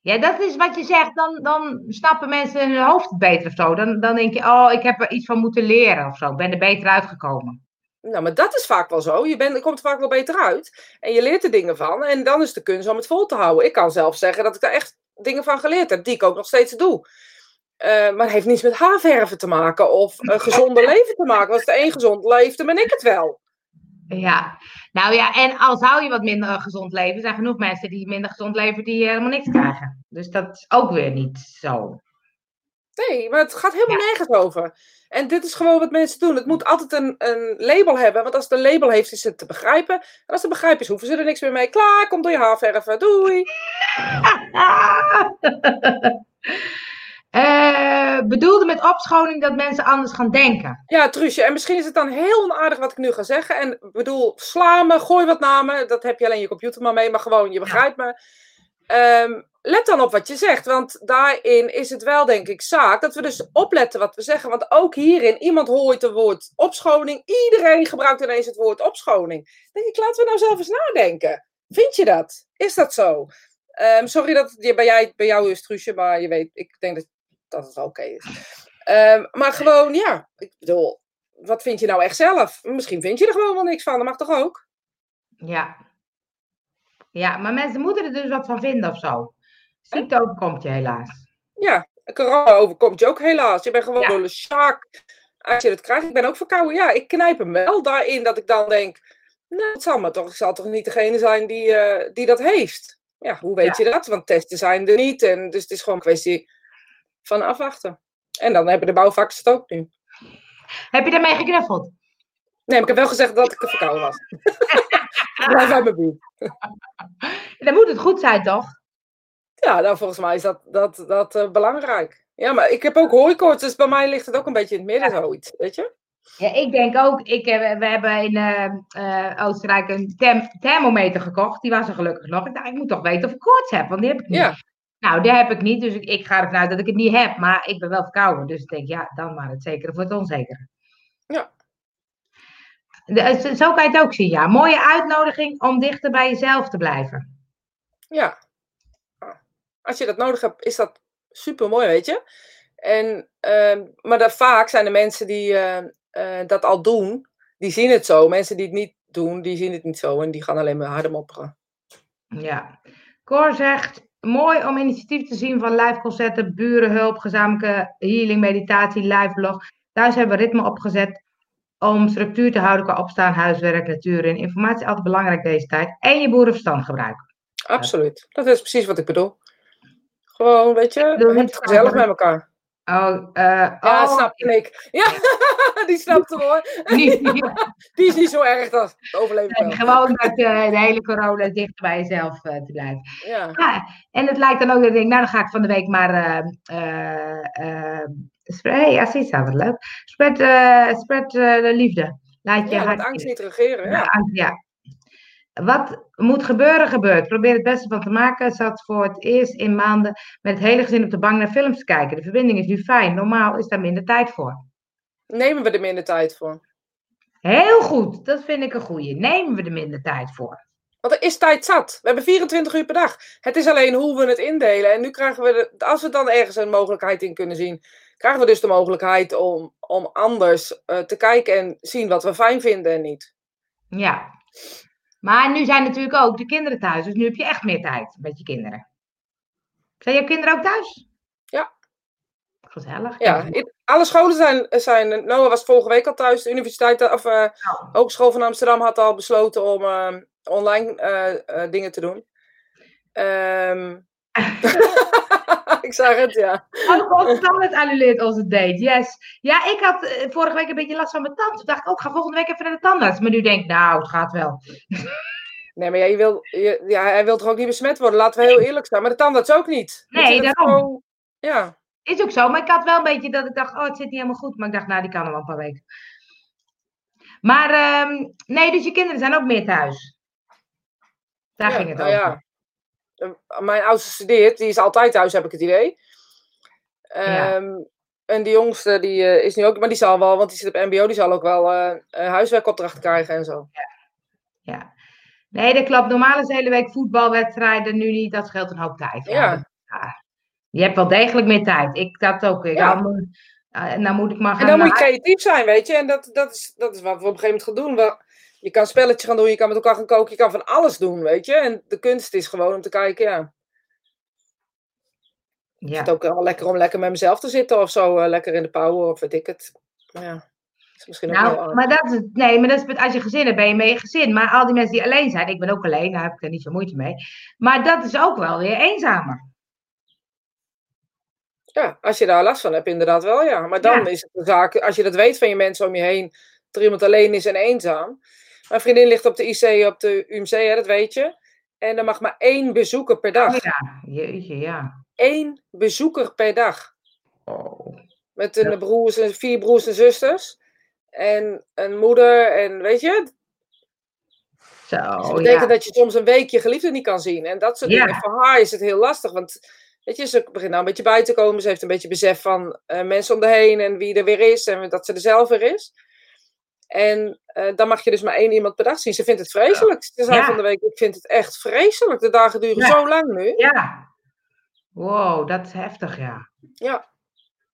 Ja, dat is wat je zegt. Dan, dan snappen mensen in hun hoofd beter of zo. Dan, dan denk je, oh, ik heb er iets van moeten leren of zo. Ik ben er beter uitgekomen. Nou, maar dat is vaak wel zo. Je, bent, je komt er vaak wel beter uit. En je leert er dingen van. En dan is de kunst om het vol te houden. Ik kan zelf zeggen dat ik daar echt dingen van geleerd heb. Die ik ook nog steeds doe. Eh, maar het heeft niets met haarverven te maken. Of een gezonde leven te maken. Als de een gezond leeft, dan ben ik het wel. Ja, nou ja, en al zou je wat minder eh, gezond leven, er zijn genoeg mensen die minder gezond leven die eh, helemaal niks krijgen. Dus dat is ook weer niet zo. Nee, maar het gaat helemaal nergens over. En dit is gewoon wat mensen doen. Het moet altijd een, een label hebben. Want als het een label heeft, is het te begrijpen. En als het begrijpen is, hoeven ze er niks meer mee. Klaar, komt door je haarverven. Doei. Eh, bedoelde met opschoning dat mensen anders gaan denken. Ja, Truusje. En misschien is het dan heel onaardig wat ik nu ga zeggen. En ik bedoel, sla me, gooi wat naar me. Dat heb je alleen je computer maar mee. Maar gewoon, je begrijpt me. Ehm, let dan op wat je zegt. Want daarin is het wel, denk ik, zaak dat we dus opletten wat we zeggen. Want ook hierin, iemand hoort het woord opschoning. Iedereen gebruikt ineens het woord opschoning. Denk ik, laten we nou zelf eens nadenken. Vind je dat? Is dat zo? Ehm, sorry dat het bij, jij, bij jou is, Truusje. Maar je weet, ik denk dat, dat het oké is. Ehm, maar gewoon, ja. Ik bedoel, wat vind je nou echt zelf? Misschien vind je er gewoon wel niks van. Dat mag toch ook? Ja. Ja, maar mensen moeten er dus wat van vinden of zo. Ziekte overkomt je helaas. Ja, corona overkomt je ook helaas. Je bent gewoon Ja. door de sjaak. Als je het krijgt, ik ben ook verkouden. Ja, ik knijp hem wel daarin dat ik dan denk... Nou, het zal maar toch, ik zal toch niet degene zijn die, eh, die dat heeft. Ja, hoe weet je dat? Want testen zijn er niet. En dus het is gewoon een kwestie van afwachten. En dan hebben de bouwvakkers het ook nu. Heb je daarmee geknuffeld? Nee, maar ik heb wel gezegd dat ik er verkouden was. Blijf uit mijn buurt. Dan moet het goed zijn, toch? Ja, nou, volgens mij is dat, dat, dat eh, belangrijk. Ja, maar ik heb ook hooikoorts, dus bij mij ligt het ook een beetje in het midden zoiets, weet je? Ja, ik denk ook, ik, heb- we hebben in eh, eh, Oostenrijk een therm- thermometer gekocht. Die was er gelukkig nog. Ik dacht, ik moet toch weten of ik koorts heb, want die heb ik niet. Ja. Nou, die heb ik niet, dus ik, ik ga ervan uit dat ik het niet heb. Maar ik ben wel verkouden, dus ik denk, ja, dan maar het zekere voor het onzekere. Ja. De- eh, zo- kan je het ook zien, ja. Mooie uitnodiging om dichter bij jezelf te blijven. Ja. Als je dat nodig hebt, is dat super mooi, weet je? En, ehm, maar dat, vaak zijn de mensen die eh, eh, dat al doen, die zien het zo. Mensen die het niet doen, die zien het niet zo en die gaan alleen maar harder mopperen. Ja. Cor zegt, mooi om initiatief te zien van live concerten, burenhulp, gezamenlijke healing, meditatie, live blog. Thuis hebben we ritme opgezet om structuur te houden qua opstaan, huiswerk, natuur en informatie. Altijd belangrijk deze tijd. En je boerenverstand gebruiken. Absoluut. Dat is precies wat ik bedoel. Gewoon, weet je, niet gezellig met elkaar. Oh, eh Ja, oh, snap ik. Ja, die snapt hem hoor. niet, Die is niet zo erg, dat dat overleef ik wel. gewoon met eh, de hele corona dicht bij jezelf eh, te blijven. Ja. Ja, en het lijkt dan ook dat ik denk, nou dan ga ik van de week maar. eh eh eh, spread, hey, Assisa, wat leuk. Spread, eh, spread eh, de liefde. Laat je Ja, hart angst niet regeren. Ja, Ja. angst, ja. Wat moet gebeuren, gebeurt. Probeer het beste van te maken. Zat voor het eerst in maanden met het hele gezin op de bank naar films te kijken. De verbinding is nu fijn. Normaal is daar minder tijd voor. Nemen we er minder tijd voor. Heel goed, dat vind ik een goeie. Nemen we er minder tijd voor. Want er is tijd zat. We hebben 24 uur per dag. Het is alleen hoe we het indelen. En nu krijgen we, de, als we dan ergens een mogelijkheid in kunnen zien, krijgen we dus de mogelijkheid om, om anders eh, te kijken en zien wat we fijn vinden en niet. Ja. Maar nu zijn natuurlijk ook de kinderen thuis. Dus nu heb je echt meer tijd met je kinderen. Zijn jouw kinderen ook thuis? Ja. Gezellig. Ja, i- alle scholen zijn, zijn. Noah was vorige week al thuis. De universiteit of uh, Hogeschool van Amsterdam had al besloten om uh, online uh, dingen te doen. Um... ik zag het, ja. Ook ons tand annuleert onze date, yes. Ja, ik had vorige week een beetje last van mijn tand. Toen dacht ik ook, ga volgende week even naar de tandarts. Maar nu denk ik, nou, het gaat wel. Nee, maar ja, je wil, je, ja, hij wil toch ook niet besmet worden? Laten we heel eerlijk zijn. Maar de tandarts ook niet. Nee, daarom. Gewoon, ja. Is ook zo, maar ik had wel een beetje dat ik dacht, oh, het zit niet helemaal goed. Maar ik dacht, nou, die kan er wel een paar weken. Maar um, nee, dus je kinderen zijn ook meer thuis. Daar ging het nou over. Ja. Mijn oudste studeert, die is altijd thuis, heb ik het idee. Um, En die jongste, die uh, is nu ook, maar die zal wel, want die zit op MBO, die zal ook wel uh, huiswerkopdrachten krijgen en zo. Ja. ja. Nee, dat klopt. Normaal is de hele week voetbalwedstrijden, nu niet. Dat scheelt een hoop tijd. Ja. ja. Je hebt wel degelijk meer tijd. Ik dat ook. Ik ja. dan, nou moet ik maar gaan. En dan moet je creatief zijn, weet je. En dat, dat, is, dat is wat we op een gegeven moment gaan doen. We, je kan spelletje gaan doen, je kan met elkaar gaan koken, je kan van alles doen, weet je. En de kunst is gewoon om te kijken, ja. Ja. Het is ook wel lekker om lekker met mezelf te zitten of zo. Uh, lekker in de power of weet ik het. Ja. Is misschien nou, ook wel, maar dat is, nee, maar dat is als je gezin hebt, ben je met je gezin. Maar al die mensen die alleen zijn, ik ben ook alleen, daar heb ik er niet zo moeite mee. Maar dat is ook wel weer eenzamer. Ja, als je daar last van hebt, inderdaad wel, ja. Maar dan Ja. is het een zaak, als je dat weet van je mensen om je heen, dat er iemand alleen is en eenzaam. Mijn vriendin ligt op de IC op de UMC, hè, dat weet je. En er mag maar één bezoeker per dag. Ja, jeetje, ja. Eén bezoeker per dag. Oh. Met een broers en vier broers en zusters. En een moeder en weet je. Zo, dat betekent ja. dat je soms een week je geliefde niet kan zien. En dat soort Ja. dingen. Voor haar is het heel lastig. Want weet je, ze begint nou een beetje bij te komen. Ze heeft een beetje besef van eh, mensen om de heen en wie er weer is. En dat ze er zelf weer is. En eh, dan mag je dus maar één iemand per dag zien. Ze vindt het vreselijk. Ze zei van de week, ik vind het echt vreselijk. De dagen duren zo lang nu. Ja. Wow, dat is heftig, ja. Ja.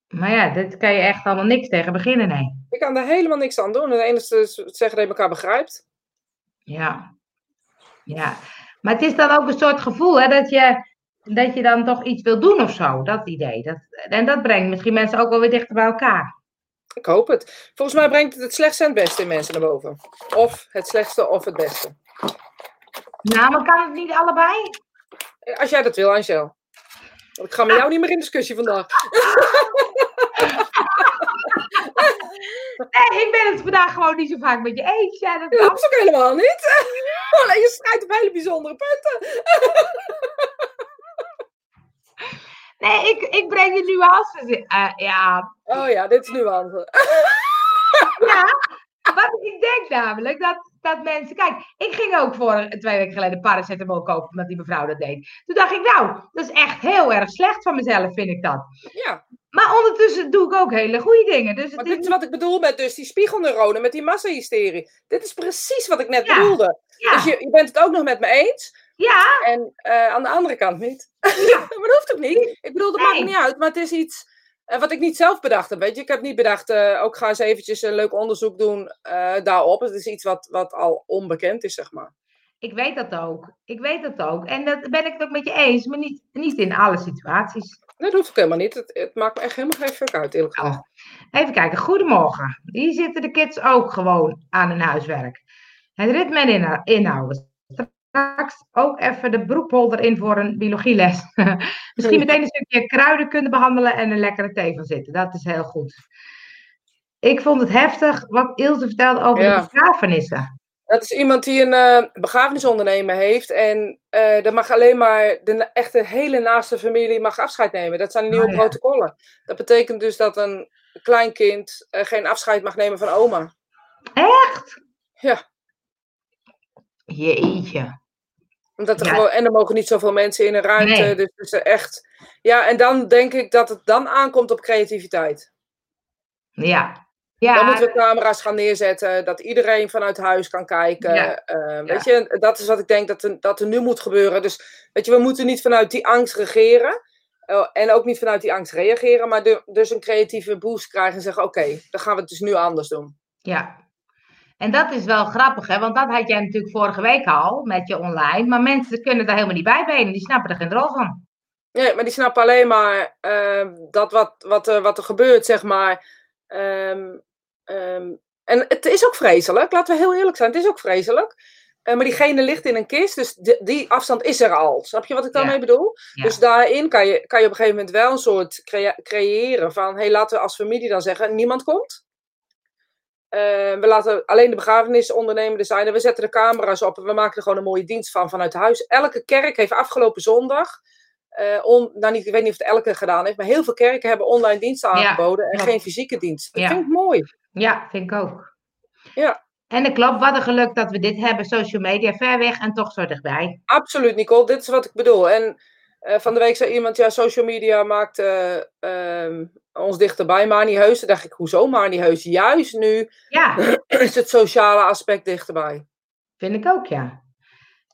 Maar ja, dit kan je echt allemaal niks tegen beginnen, nee. Ik kan daar helemaal niks aan doen. Het enige is zeggen dat je elkaar begrijpt. Ja. Ja. Maar het is dan ook een soort gevoel, hè, dat je, dat je dan toch iets wil doen of zo. Dat idee. Dat, en dat brengt misschien mensen ook wel weer dichter bij elkaar. Ik hoop het. Volgens mij brengt het het slechtste en het beste in mensen naar boven. Of het slechtste of het beste. Nou, maar kan het niet allebei? Als jij dat wil, Angel. Want ik ga met jou niet meer in discussie vandaag. Nee, ik ben het vandaag gewoon niet zo vaak met je eens. Ja, dat Dat kan. is ook helemaal niet. Alleen je strijdt op hele bijzondere punten. Nee, ik, ik breng de nuances in. Eh, ja, Oh ja, dit is nuance. ja. Want ik denk namelijk dat, dat mensen... Kijk, ik ging ook voor twee weken geleden paracetamol kopen, omdat die mevrouw dat deed. Toen dacht ik, nou, dat is echt heel erg slecht van mezelf, vind ik dat. Ja, Maar ondertussen doe ik ook hele goede dingen. Dus het maar dit is wat ik bedoel met dus die spiegelneuronen, met die massahysterie. Dit is precies wat ik net Ja. bedoelde. Ja, Dus je, je bent het ook nog met me eens. Ja, En eh, aan de andere kant niet. maar dat hoeft ook niet. Ik bedoel, dat maakt Nee. me niet uit. Maar het is iets eh, wat ik niet zelf bedacht heb. Weet je, ik heb niet bedacht, eh, ook ga eens eventjes een leuk onderzoek doen daarop. Het is iets wat, wat al onbekend is, zeg maar. ik weet dat ook. Ik weet dat ook. En dat ben ik het ook met je eens, maar niet, niet in alle situaties. Dat hoeft ook helemaal niet. Het, het maakt me echt helemaal geen fuck uit, eerlijk gezegd. Even kijken, goedemorgen. Hier zitten de kids ook gewoon aan hun huiswerk. Het ritme en inhou- inhouden. Straks ook even de broekpolder in voor een biologieles. Misschien meteen een stukje kruidenkunde behandelen en een lekkere thee van zitten. Dat is heel goed. Ik vond het heftig wat Ilse vertelde over Ja. de begrafenissen. Dat is iemand die een eh begrafenisondernemer heeft. En eh er mag alleen maar de echte hele naaste familie mag afscheid nemen. Dat zijn nieuwe Oh ja. protocollen. Dat betekent dus dat een kleinkind eh, geen afscheid mag nemen van oma. Echt? Ja. Jeetje. Omdat er Ja. gewoon, en er mogen niet zoveel mensen in een ruimte. Nee. Dus is echt. Ja, en dan denk ik dat het dan aankomt op creativiteit. Ja. Dan moeten we camera's gaan neerzetten, dat iedereen vanuit huis kan kijken. Ja. Eh, weet je, dat is wat ik denk dat er, dat er nu moet gebeuren. Dus weet je, we moeten niet vanuit die angst regeren. eh, en ook niet vanuit die angst reageren, maar de- dus een creatieve boost krijgen en zeggen: Oké, dan gaan we het dus nu anders doen. Ja. En dat is wel grappig, hè? Want dat had jij natuurlijk vorige week al met je online. Maar mensen kunnen daar helemaal niet bij benen. Die snappen er geen rol van. Nee, maar die snappen alleen maar ehm, dat wat, wat, er- wat er gebeurt, zeg maar. Ehm, ehm, en het is ook vreselijk, laten we heel eerlijk zijn. Het is ook vreselijk. Eh, maar diegene ligt in een kist, dus die, die afstand is er al. Snap je wat ik daarmee Ja. bedoel? Ja. Dus daarin kan je, kan je op een gegeven moment wel een soort crea- creëren van... hey, laten we als familie dan zeggen, niemand komt. Eh, we laten alleen de begrafenis ondernemen zijn. En we zetten de camera's op en we maken er gewoon een mooie dienst van vanuit huis. Elke kerk heeft afgelopen zondag... on, nou, niet, ik weet niet of het elke gedaan heeft, maar heel veel kerken hebben online diensten Ja, aangeboden en geen fysieke dienst. Dat Ja. vind ik mooi. Ja, vind ik ook. Ja. En het klopt, wat een geluk dat we dit hebben. Social media, ver weg en toch zo dichtbij. Absoluut, Nicole. Dit is wat ik bedoel. En eh, van de week zei iemand, ja, social media maakt eh, ehm, ons dichterbij. Mani Heus. Toen dacht ik, hoezo Mani Heus? Juist nu Ja, is het sociale aspect dichterbij. vind ik ook, ja.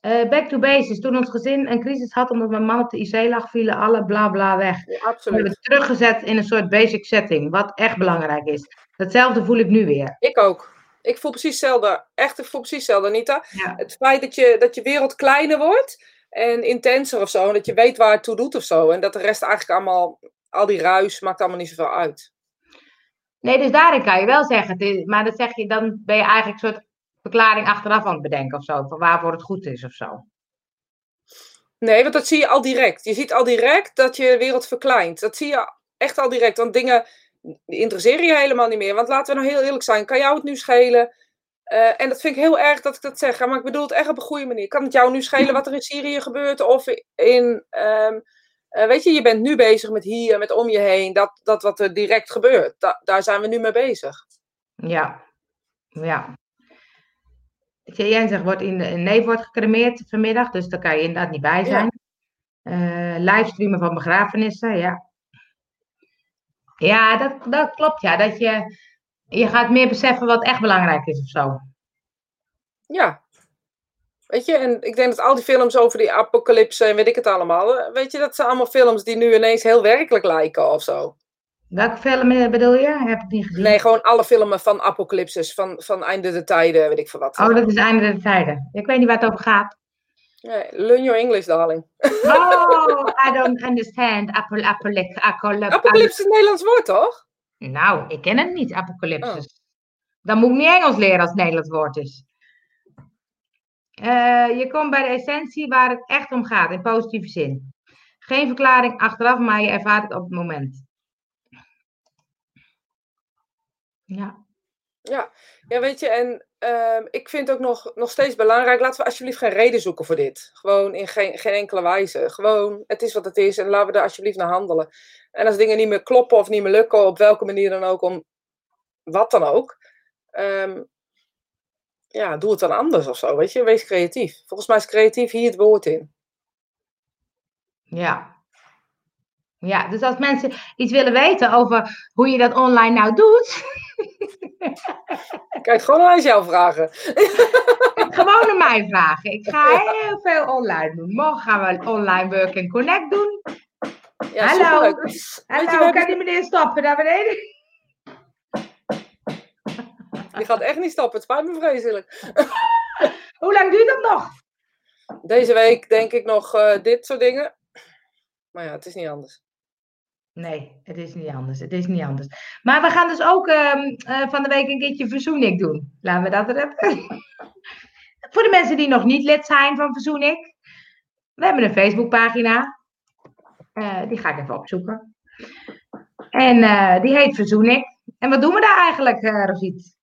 Eh, back to basics. Toen ons gezin een crisis had omdat mijn man op de IC lag, vielen alle bla bla weg. Ja, We hebben absoluut. het teruggezet in een soort basic setting, wat echt belangrijk is. Datzelfde voel ik nu weer. Ik ook. Ik voel precies hetzelfde. Echt, ik voel precies hetzelfde, Anita. Ja. Het feit dat je, dat je wereld kleiner wordt en intenser of zo. En dat je weet waar het toe doet of zo. En dat de rest eigenlijk allemaal, al die ruis, maakt allemaal niet zoveel uit. Nee, dus daarin kan je wel zeggen, maar dan zeg je, dan ben je eigenlijk een soort verklaring achteraf aan het bedenken of zo, van waarvoor het goed is of zo. Nee, want dat zie je al direct. Je ziet al direct dat je wereld verkleint. Dat zie je echt al direct. Want dingen interesseren je helemaal niet meer. Want laten we nou heel eerlijk zijn. Kan jou het nu schelen? Eh, en dat vind ik heel erg dat ik dat zeg. Maar ik bedoel het echt op een goede manier. Kan het jou nu schelen wat er in Syrië gebeurt? Of in... ehm, eh, weet je, je bent nu bezig met hier, met om je heen. Dat, dat wat er direct gebeurt. Da- daar zijn we nu mee bezig. Ja, ja. Jens wordt in een neef wordt gecremeerd vanmiddag, dus daar kan je inderdaad niet bij zijn. Eh, livestreamen van begrafenissen, ja. Ja, dat, dat klopt, ja. Dat je, je gaat meer beseffen wat echt belangrijk is of zo. Ja. Weet je, en ik denk dat al die films over die apocalypse en weet ik het allemaal. Weet je, dat zijn allemaal films die nu ineens heel werkelijk lijken of zo. Welke film bedoel je? Heb ik niet gezien. Nee, gewoon alle filmen van apocalypses, van, van einde de tijden, weet ik veel wat. Oh, dat is einde der tijden. Ik weet niet waar het over gaat. Nee, learn your English, darling. Oh, I don't understand. Apocalypse is een Nederlands woord, toch? Nou, ik ken het niet, apocalypsis. Dan moet ik niet Engels leren als het Nederlands woord is. Eh, je komt bij de essentie waar het echt om gaat, in positieve zin. Geen verklaring achteraf, maar je ervaart het op het moment. Ja, Ja, ja weet je, en ehm, ik vind ook nog, nog steeds belangrijk, laten we alsjeblieft geen reden zoeken voor dit. Gewoon in geen, geen enkele wijze. Gewoon, het is wat het is en laten we daar alsjeblieft naar handelen. En als dingen niet meer kloppen of niet meer lukken, op welke manier dan ook, om wat dan ook, ehm, ja, doe het dan anders of zo, weet je. Wees creatief. Volgens mij is creatief hier het woord in. ja. Ja, dus als mensen iets willen weten over hoe je dat online nou doet, Kijk, gewoon aan jou vragen. gewoon aan mij vragen. Ik ga heel veel online doen. Morgen gaan we online Work and Connect doen. Ja, Hallo. is- Hallo, kan die meneer stoppen naar beneden? Die gaat echt niet stoppen, het spijt me vreselijk. Hoe lang duurt dat nog? Deze week denk ik nog eh, dit soort dingen. Maar ja, het is niet anders. Nee, het is niet anders. Het is niet anders. Maar we gaan dus ook ehm, eh, van de week een keertje Verzoenik doen. Laten we dat er hebben. Voor de mensen die nog niet lid zijn van Verzoenik. We hebben een Facebookpagina. Eh, die ga ik even opzoeken. En eh, die heet Verzoenik. En wat doen we daar eigenlijk, Rosiet?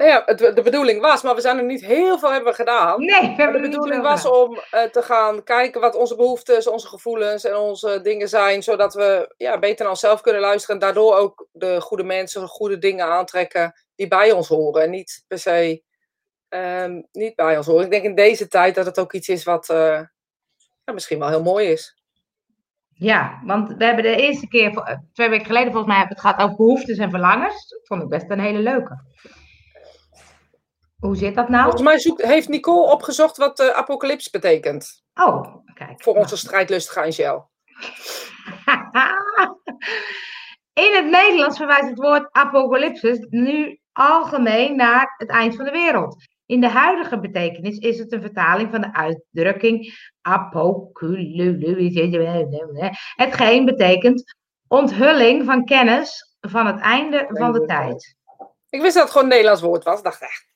Nou ja, het, de bedoeling was, maar we zijn er niet heel veel hebben gedaan. Nee, we hebben de bedoeling was gedaan. om eh, te gaan kijken wat onze behoeftes, onze gevoelens en onze dingen zijn. Zodat we ja, beter naar onszelf kunnen luisteren. En daardoor ook de goede mensen, goede dingen aantrekken die bij ons horen. En niet per se ehm, niet bij ons horen. Ik denk in deze tijd dat het ook iets is wat eh, ja, misschien wel heel mooi is. Ja, want we hebben de eerste keer, eh, twee weken geleden volgens mij, hebben we het gehad over behoeftes en verlangens. Dat vond ik best een hele leuke. Hoe zit dat nou? Volgens mij zoekt, heeft Nicole opgezocht wat uh, apocalyps betekent. Oh, kijk. Voor onze strijdlustige Angel. In het Nederlands verwijst het woord apocalypsis nu algemeen naar het eind van de wereld. In de huidige betekenis is het een vertaling van de uitdrukking. Hetgeen betekent onthulling van kennis van het einde van de tijd. Ik wist dat het gewoon een Nederlands woord was. Ik dacht, echt, dat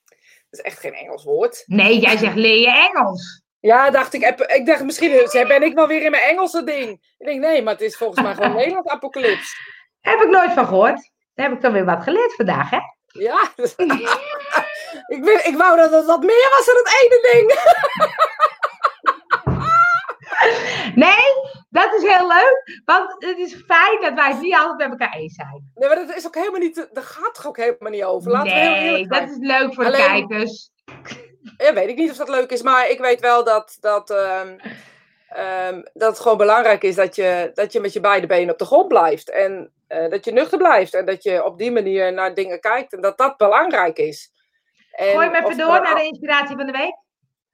is echt geen Engels woord. Nee, jij zegt leer je Engels. Ja, dacht ik. Ik dacht, misschien ben ik wel weer in mijn Engelse ding. Ik denk, nee, maar het is volgens mij gewoon Nederlands apocalyps. Heb ik nooit van gehoord. Daar heb ik dan weer wat geleerd vandaag, hè? Ja. ik, weet, ik wou dat het wat meer was dan het ene ding. Nee, dat is heel leuk. Want het is fijn dat wij het niet altijd met elkaar eens zijn. Nee, maar dat is ook helemaal niet... Dat gaat toch ook helemaal niet over? Laten we heel nee, eerlijk dat is leuk voor de kijkers. Ja, weet ik niet of dat leuk is, maar ik weet wel dat, dat, ehm, ehm, dat het gewoon belangrijk is dat je, dat je met je beide benen op de grond blijft. En eh, dat je nuchter blijft. En dat je op die manier naar dingen kijkt. En dat dat belangrijk is. En Gooi of even door naar de inspiratie van de week.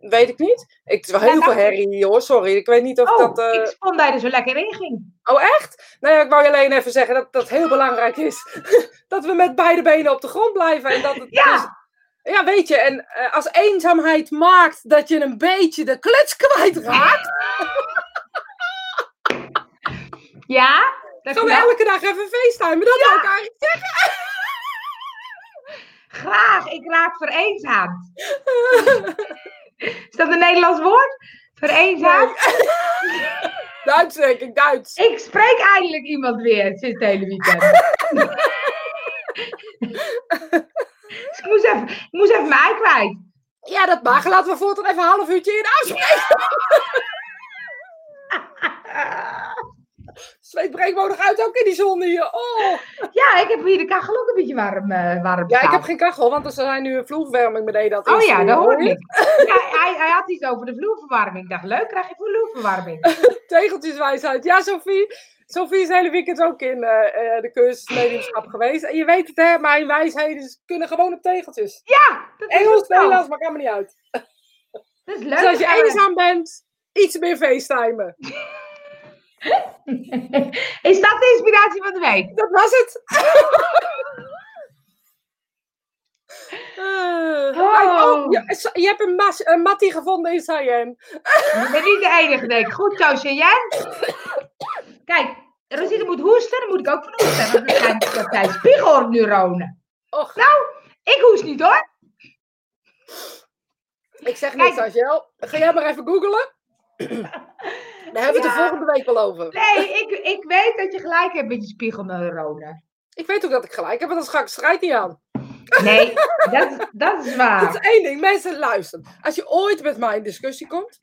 Weet ik niet. Ik, het Ja, heel veel je. herrie hoor, sorry. Ik weet niet of Oh, dat... eh, ik vond dat je er zo lekker in ging. Oh echt? Nou ja, ik wou alleen even zeggen dat dat heel belangrijk is. dat we met beide benen op de grond blijven. En dat het Ja. dus- ja, weet je, en eh, als eenzaamheid maakt dat je een beetje de kluts kwijtraakt... Ja? Dat Gaan we elke dag even facetimen? Dat wil ik eigenlijk zeggen. Graag, ik raak vereenzaamd. Is dat een Nederlands woord? Vereenzaamd? Duits denk ik, Duits. Ik spreek eindelijk iemand weer sinds het hele weekend. dus ik moest even, ik moest even mijn ei kwijt. Ja, dat mag. Laten we voortaan even een half uurtje in afspreken. Zweet breekt me nog uit ook in die zon hier. Oh. Ja, ik heb hier de kachel ook een beetje warm, eh warm Ja, ik heb geen kachel, want er zijn nu een vloerverwarming beneden. Dat Oh ja, eh, dat hoor ik. Ja, hij, hij had iets over de vloerverwarming. Ik dacht, leuk, krijg je vloerverwarming. Tegeltjeswijsheid. Ja, Sophie. Sophie is het hele weekend ook in eh, de cursus mediumschap geweest. En je weet het, hè, mijn wijsheden kunnen gewoon op tegeltjes. Ja, dat is Engels. Nederlands, maakt helemaal niet uit. Dat is leuk. Dus als je eenzaam bent, iets meer facetimen. Is dat de inspiratie van de week? Dat was het. Eh, Oh. oh, je, je hebt een, mas, een mattie gevonden in Cayenne. Je bent niet de enige, denk ik. Goed zo, Cheyenne. Kijk, Rosita moet hoesten, dan moet ik ook van hoesten. Want dat zijn, dat zijn spiegelneuronen. Och, Ik hoest niet hoor. ik zeg niks, Angel. Ga jij maar even googlen. Daar hebben we het de volgende week wel over. Nee, ik, ik weet dat je gelijk hebt met je spiegelneuronen. Ik weet ook dat ik gelijk heb, want dan ga ik strijd niet aan. Nee, dat, dat is Dat waar. is één ding. Mensen, luisteren. Als je ooit met mij in discussie komt,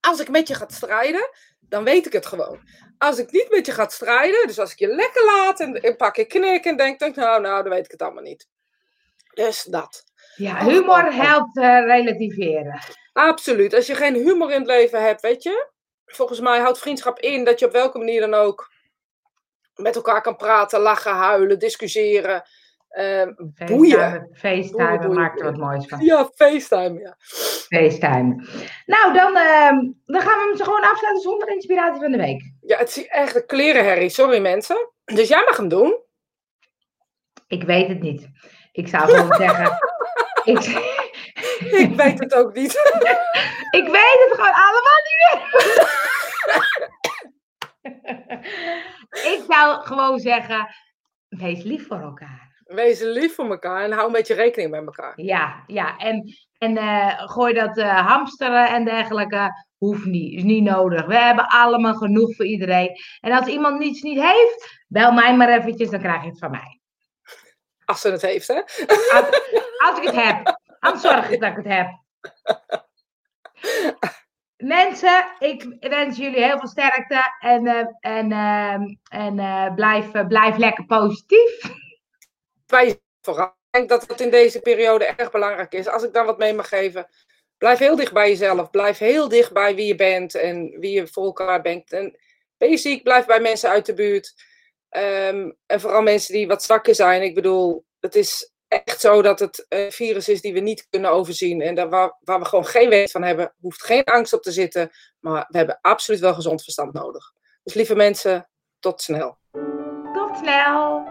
als ik met je ga strijden, dan weet ik het gewoon. Als ik niet met je ga strijden, dus als ik je lekker laat en een paar keer knik en denk, denk nou, nou, dan weet ik het allemaal niet. Dus dat. Ja, humor helpt eh, relativeren. Absoluut. Als je geen humor in het leven hebt, weet je. Volgens mij houdt vriendschap in dat je op welke manier dan ook met elkaar kan praten, lachen, huilen, discussiëren. Ehm, boeien. FaceTime, maakt er wat moois van. Ja, FaceTime. Ja. FaceTime. Nou, dan, ehm, dan gaan we hem zo gewoon afsluiten zonder inspiratie van de week. ja, het is echt een klerenherrie. Sorry mensen. Dus jij mag hem doen. Ik weet het niet. Ik zou gewoon zeggen. Ik, Ik weet het ook niet. ik weet het gewoon allemaal niet meer. ik zou gewoon zeggen. Wees lief voor elkaar. Wees lief voor elkaar en hou een beetje rekening met elkaar. Ja, ja. En, en eh, gooi dat eh, hamsteren en dergelijke. Hoeft niet. Is niet nodig. We hebben allemaal genoeg voor iedereen. En als iemand niets niet heeft, bel mij maar eventjes, dan krijg je het van mij. Als ze het heeft, hè? Als, als ik het heb. Ik dat ik het heb. Mensen, ik wens jullie heel veel sterkte. En, eh, en, ehm, en eh, blijf, eh, blijf lekker positief. Wij vooral. Ik denk dat het in deze periode erg belangrijk is. Als ik dan wat mee mag geven. Blijf heel dicht bij jezelf. Blijf heel dicht bij wie je bent en wie je voor elkaar bent. En ben je ziek, blijf bij mensen uit de buurt. Ehm, en vooral mensen die wat zwakker zijn. Ik bedoel, het is echt zo dat het een virus is die we niet kunnen overzien. En waar, waar we gewoon geen weet van hebben, hoeft geen angst op te zitten. Maar we hebben absoluut wel gezond verstand nodig. Dus lieve mensen, tot snel. Tot snel.